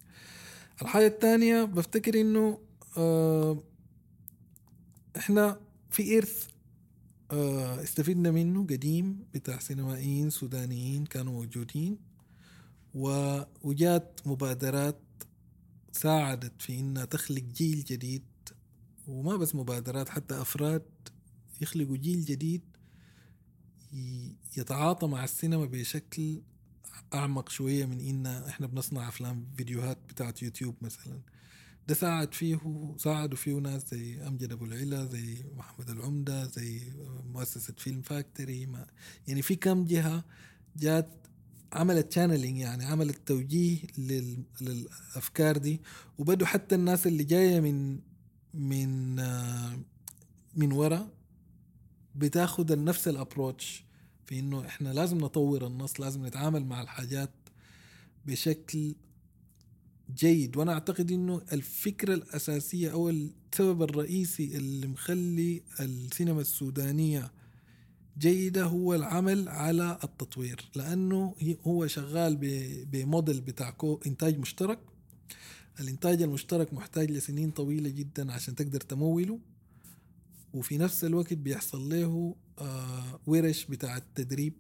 الحاجة الثانية بفتكر إنه آه إحنا في ارث استفدنا منه قديم بتاع سينمائيين سودانيين كانوا موجودين وجات مبادرات ساعدت في إنها تخلق جيل جديد وما بس مبادرات حتى أفراد يخلقوا جيل جديد يتعاطى مع السينما بشكل أعمق شوية من ان إحنا بنصنع أفلام فيديوهات بتاعت يوتيوب مثلا. ده ساعد فيه ساعدوا فيه ناس زي أمجد أبو العلا زي محمد العمدة زي مؤسسة Film Factory يعني في كم جهة جات عملت channeling يعني عملت توجيه لل... للأفكار دي وبدوا حتى الناس اللي جاية من من من ورا بتاخد نفس ال approach في إنه إحنا لازم نطور النص لازم نتعامل مع الحاجات بشكل جيد. وأنا أعتقد إنه الفكرة الأساسية أو السبب الرئيسي اللي مخلي السينما السودانية جيدة هو العمل على التطوير لأنه هو شغال بموديل بتاع إنتاج مشترك. الإنتاج المشترك محتاج لسنين طويلة جدا عشان تقدر تموله. وفي نفس الوقت بيحصل له آه ورش بتاع التدريب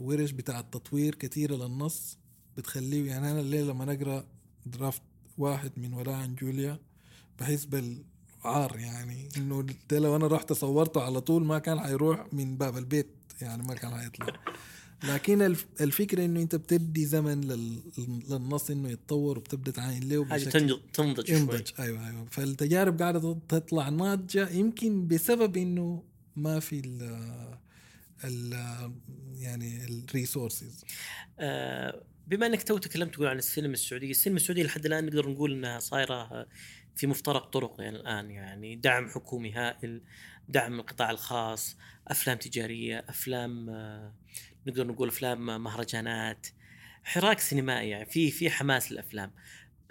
ورش بتاع التطوير كثيره للنص بتخليه يعني أنا الليلة لما نقرأ درافت واحد من وراء عن جوليا بحس بالعار يعني إنه ده لو أنا رحت صورته على طول ما كان حيروح من باب البيت يعني ما كان حيطلع. لكن الف- الفكرة إنه أنت بتدي زمن لل- للنص إنه يتطور وبتبدأ تعاين له حاجة تنضج تنضج ينضج أيوه أيوه. فالتجارب قاعدة تطلع ناضجة يمكن بسبب إنه ما في ال ال يعني ال resources بما انك تو تكلمت تقول عن السينما السعودية، السينما السعودية لحد الآن نقدر نقول إنها صايرة في مفترق طرق يعني الآن يعني دعم حكومي هائل، دعم القطاع الخاص، أفلام تجارية، أفلام آه، نقدر نقول أفلام مهرجانات، حراك سينمائي يعني في في حماس للأفلام.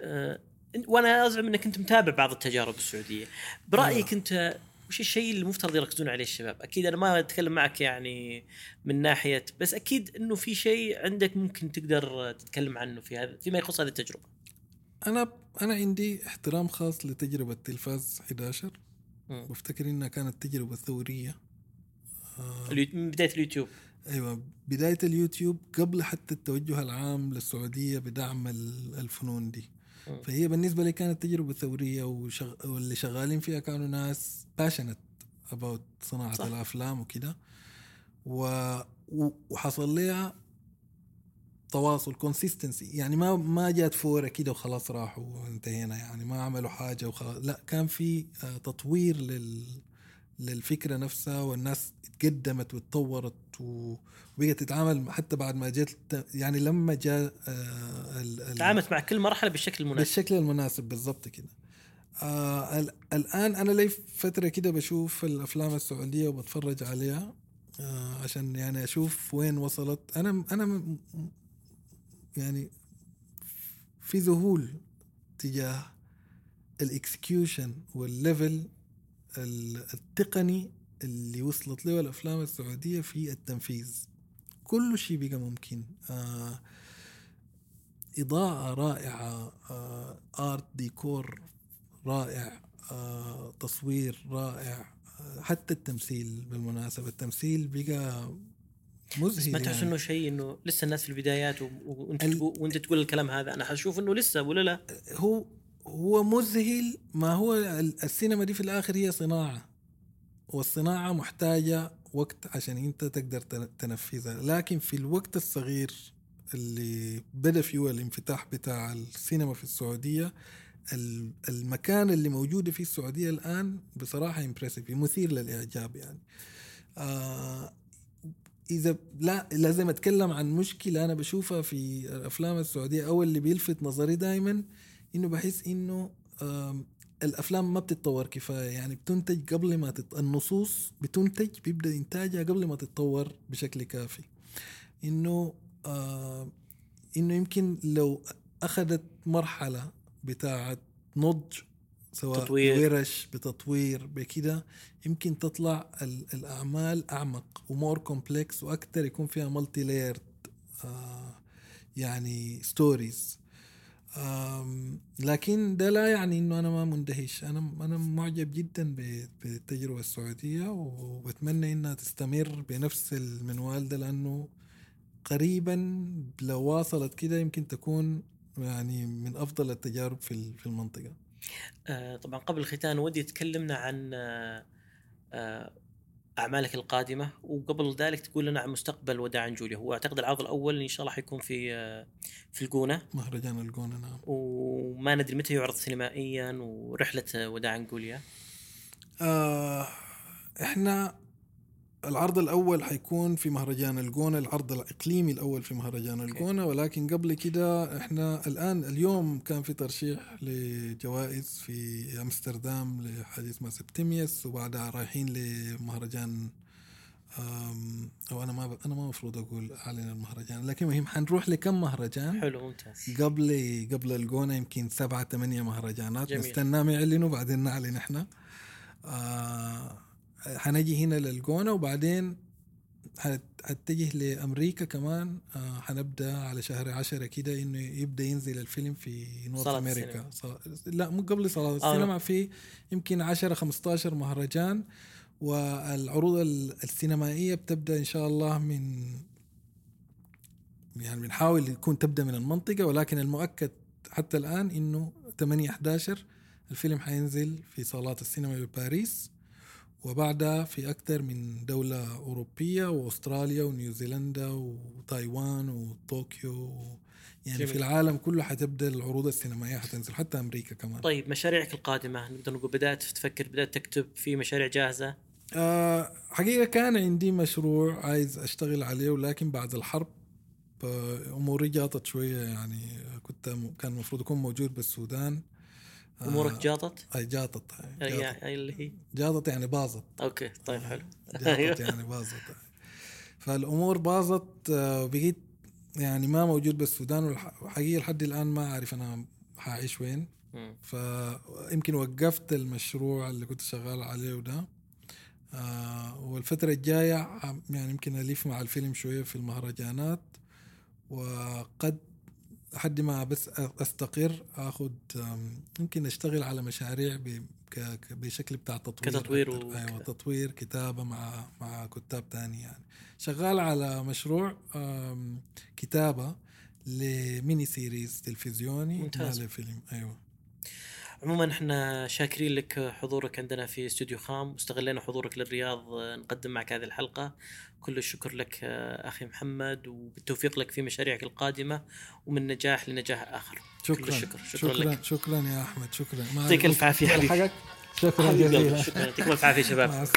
آه، وأنا أزعم إنك أنت متابع بعض التجارب السعودية. برأيك أنت وش الشيء اللي المفترض يركزون عليه الشباب؟ أكيد أنا ما أتكلم معك يعني من ناحية بس أكيد إنه في شيء عندك ممكن تقدر تتكلم عنه في هذا فيما يخص هذه التجربة. أنا أنا عندي احترام خاص لتجربة تلفاز 11 مم. بفتكر إنها كانت تجربة ثورية آه من بداية اليوتيوب أيوه بداية اليوتيوب قبل حتى التوجه العام للسعودية بدعم ال- الفنون دي. فهي بالنسبة لي كانت تجربة ثورية وشغ... واللي شغالين فيها كانوا ناس passionate about صناعة صح. الأفلام وكده. و... و- وحصل لها تواصل كونسيستنسي يعني ما ما جات فورة كده وخلاص راحوا وانتهينا. يعني ما عملوا حاجة وخلاص. لا كان في آه، تطوير لل للفكرة نفسها والناس اتقدمت واتطورت و- وبقت تتعامل حتى بعد ما جت يعني لما جاء آه، تعاملت مع كل مرحلة بالشكل المناسب. بالشكل المناسب بالضبط كده. آه ال- الآن أنا لي فترة كده بشوف الأفلام السعودية وبتفرج عليها آه عشان يعني أشوف وين وصلت. أنا أنا يعني في ذهول تجاه ال execution وال level ال- التقني اللي وصلت له الأفلام السعودية في التنفيذ. كل شيء بقى ممكن. آه إضاءة رائعة آه art decor رائع آه تصوير رائع آه حتى التمثيل بالمناسبة. التمثيل بقى بس مذهل ما تحس يعني. إنه شيء إنه لسه الناس في البدايات و- وأنت ال- تقول وأنت تقول الكلام هذا. أنا حشوف إنه لسه ولا لا؟ هو هو مذهل. ما هو ال- السينما دي في الآخر هي صناعة. والصناعة محتاجة وقت عشان انت تقدر تن- تنفذها. لكن في الوقت الصغير اللي بدأ فيه الانفتاح بتاع السينما في السعودية ال- المكان اللي موجودة فيه السعودية الآن بصراحة impressive مثير للإعجاب يعني. آه إذا لا لازم أتكلم عن مشكلة أنا بشوفها في الأفلام السعودية أو اللي بيلفت نظري دائما إنه بحس آم، الأفلام ما بتتطور كفاية يعني بتنتج قبل ما تت... النصوص بتنتج بيبدأ انتاجها قبل ما تتطور بشكل كافي إنه آه إنه يمكن لو أخذت مرحلة بتاعه نضج سواء تطوير. ورش بتطوير بكده يمكن تطلع ال- الأعمال أعمق و more complex وأكثر يكون فيها multi-layered آه يعني stories لكن ده لا يعني إنه أنا ما مندهش. أنا أنا معجب جدا بالتجربة السعودية وبتمنى إنها تستمر بنفس المنوال ده لأنه قريبا لو واصلت كده يمكن تكون يعني من أفضل التجارب في في المنطقة. آه طبعا قبل الختام ودي تكلمنا عن آه آه أعمالك القادمة وقبل ذلك تقول لنا عن مستقبل وداع جوليا. هو أعتقد العرض الأول إن شاء الله حيكون في آه في الجونة. مهرجان الجونة نعم. وما ندري متى يعرض سينمائيا ورحلة آه، وداع جوليا. آه إحنا العرض الأول حيكون في مهرجان الجونة العرض الإقليمي الأول في مهرجان الجونة. ولكن قبل كده إحنا الآن اليوم كان في ترشيح لجوائز في أمستردام لحاجه اسمها سبتيميوس وبعدها رايحين لمهرجان أو أنا ما ب... أنا ما المفروض أقول أعلن المهرجان لكن مهم حنروح لكم مهرجان. حلو ممتاز. قبل قبل الجونة يمكن سبعة ثمانية مهرجانات. جميل. نستناهم يعلنوا بعدين نعلن إحنا. آه حنجي هنا للجونة وبعدين حت- حتجه لأمريكا كمان آه حنبدأ على شهر عشرة كده إنه يبدأ ينزل الفيلم في نورث السينما. صال... لا مو قبل صلاة آه. السينما في يمكن 10 15 مهرجان والعروض ال- السينمائية بتبدأ إن شاء الله من يعني بنحاول يكون تبدأ من المنطقة ولكن المؤكد حتى الآن إنه 8 11 الفيلم حينزل في صالات السينما بباريس وبعدها في أكثر من دولة أوروبية وأستراليا ونيوزيلندا وتايوان وطوكيو. يعني جميل. في العالم كله حتبدأ العروض السينمائية حتنزل حتى أمريكا كمان. طيب مشاريعك القادمة نقدر نقول بدأت تفكر بدأت تكتب في مشاريع جاهزة؟ آه حقيقة كان عندي مشروع عايز أشتغل عليه ولكن بعد الحرب آه، أموري جاطت شوية يعني كنت كان المفروض أكون موجود بالسودان. أمورك جاطت؟ أي جاطت أي- جاطت, أي اللي هي؟ جاطت يعني باظت. أوكي طيب حلو. جاطت <laughs> يعني باظت. فالأمور باظت آه، وبقيت يعني ما موجود بالسودان والحقيقة لحد الآن ما أعرف أنا حعيش وين. فيمكن وقفت المشروع اللي كنت شغال عليه وده. آه والفترة الجاية يعني يمكن ألف مع الفيلم شوية في المهرجانات. وقد لحد ما بس أستقر اخذ يمكن أشتغل على مشاريع بشكل بتاع تطوير كتطوير. أيوه تطوير كتابة مع مع كتاب تاني يعني شغال على مشروع كتابة لميني سيريز تلفزيوني ممتاز. ما لفيلم أيوه عموما إحنا شاكرين لك حضورك عندنا في استوديو خام واستغلينا حضورك للرياض آه، نقدم معك هذه الحلقة كل الشكر لك آه، أخي محمد وبالتوفيق لك في مشاريعك القادمة ومن نجاح لنجاح آخر. كل شكرا. الشكر. شكرا, شكرا لك. شكرا يا أحمد شكرا. يعطيك ألف عافية حبيبي. شكرا جزيلا. شكرا. يعطيكم الف عافية شباب.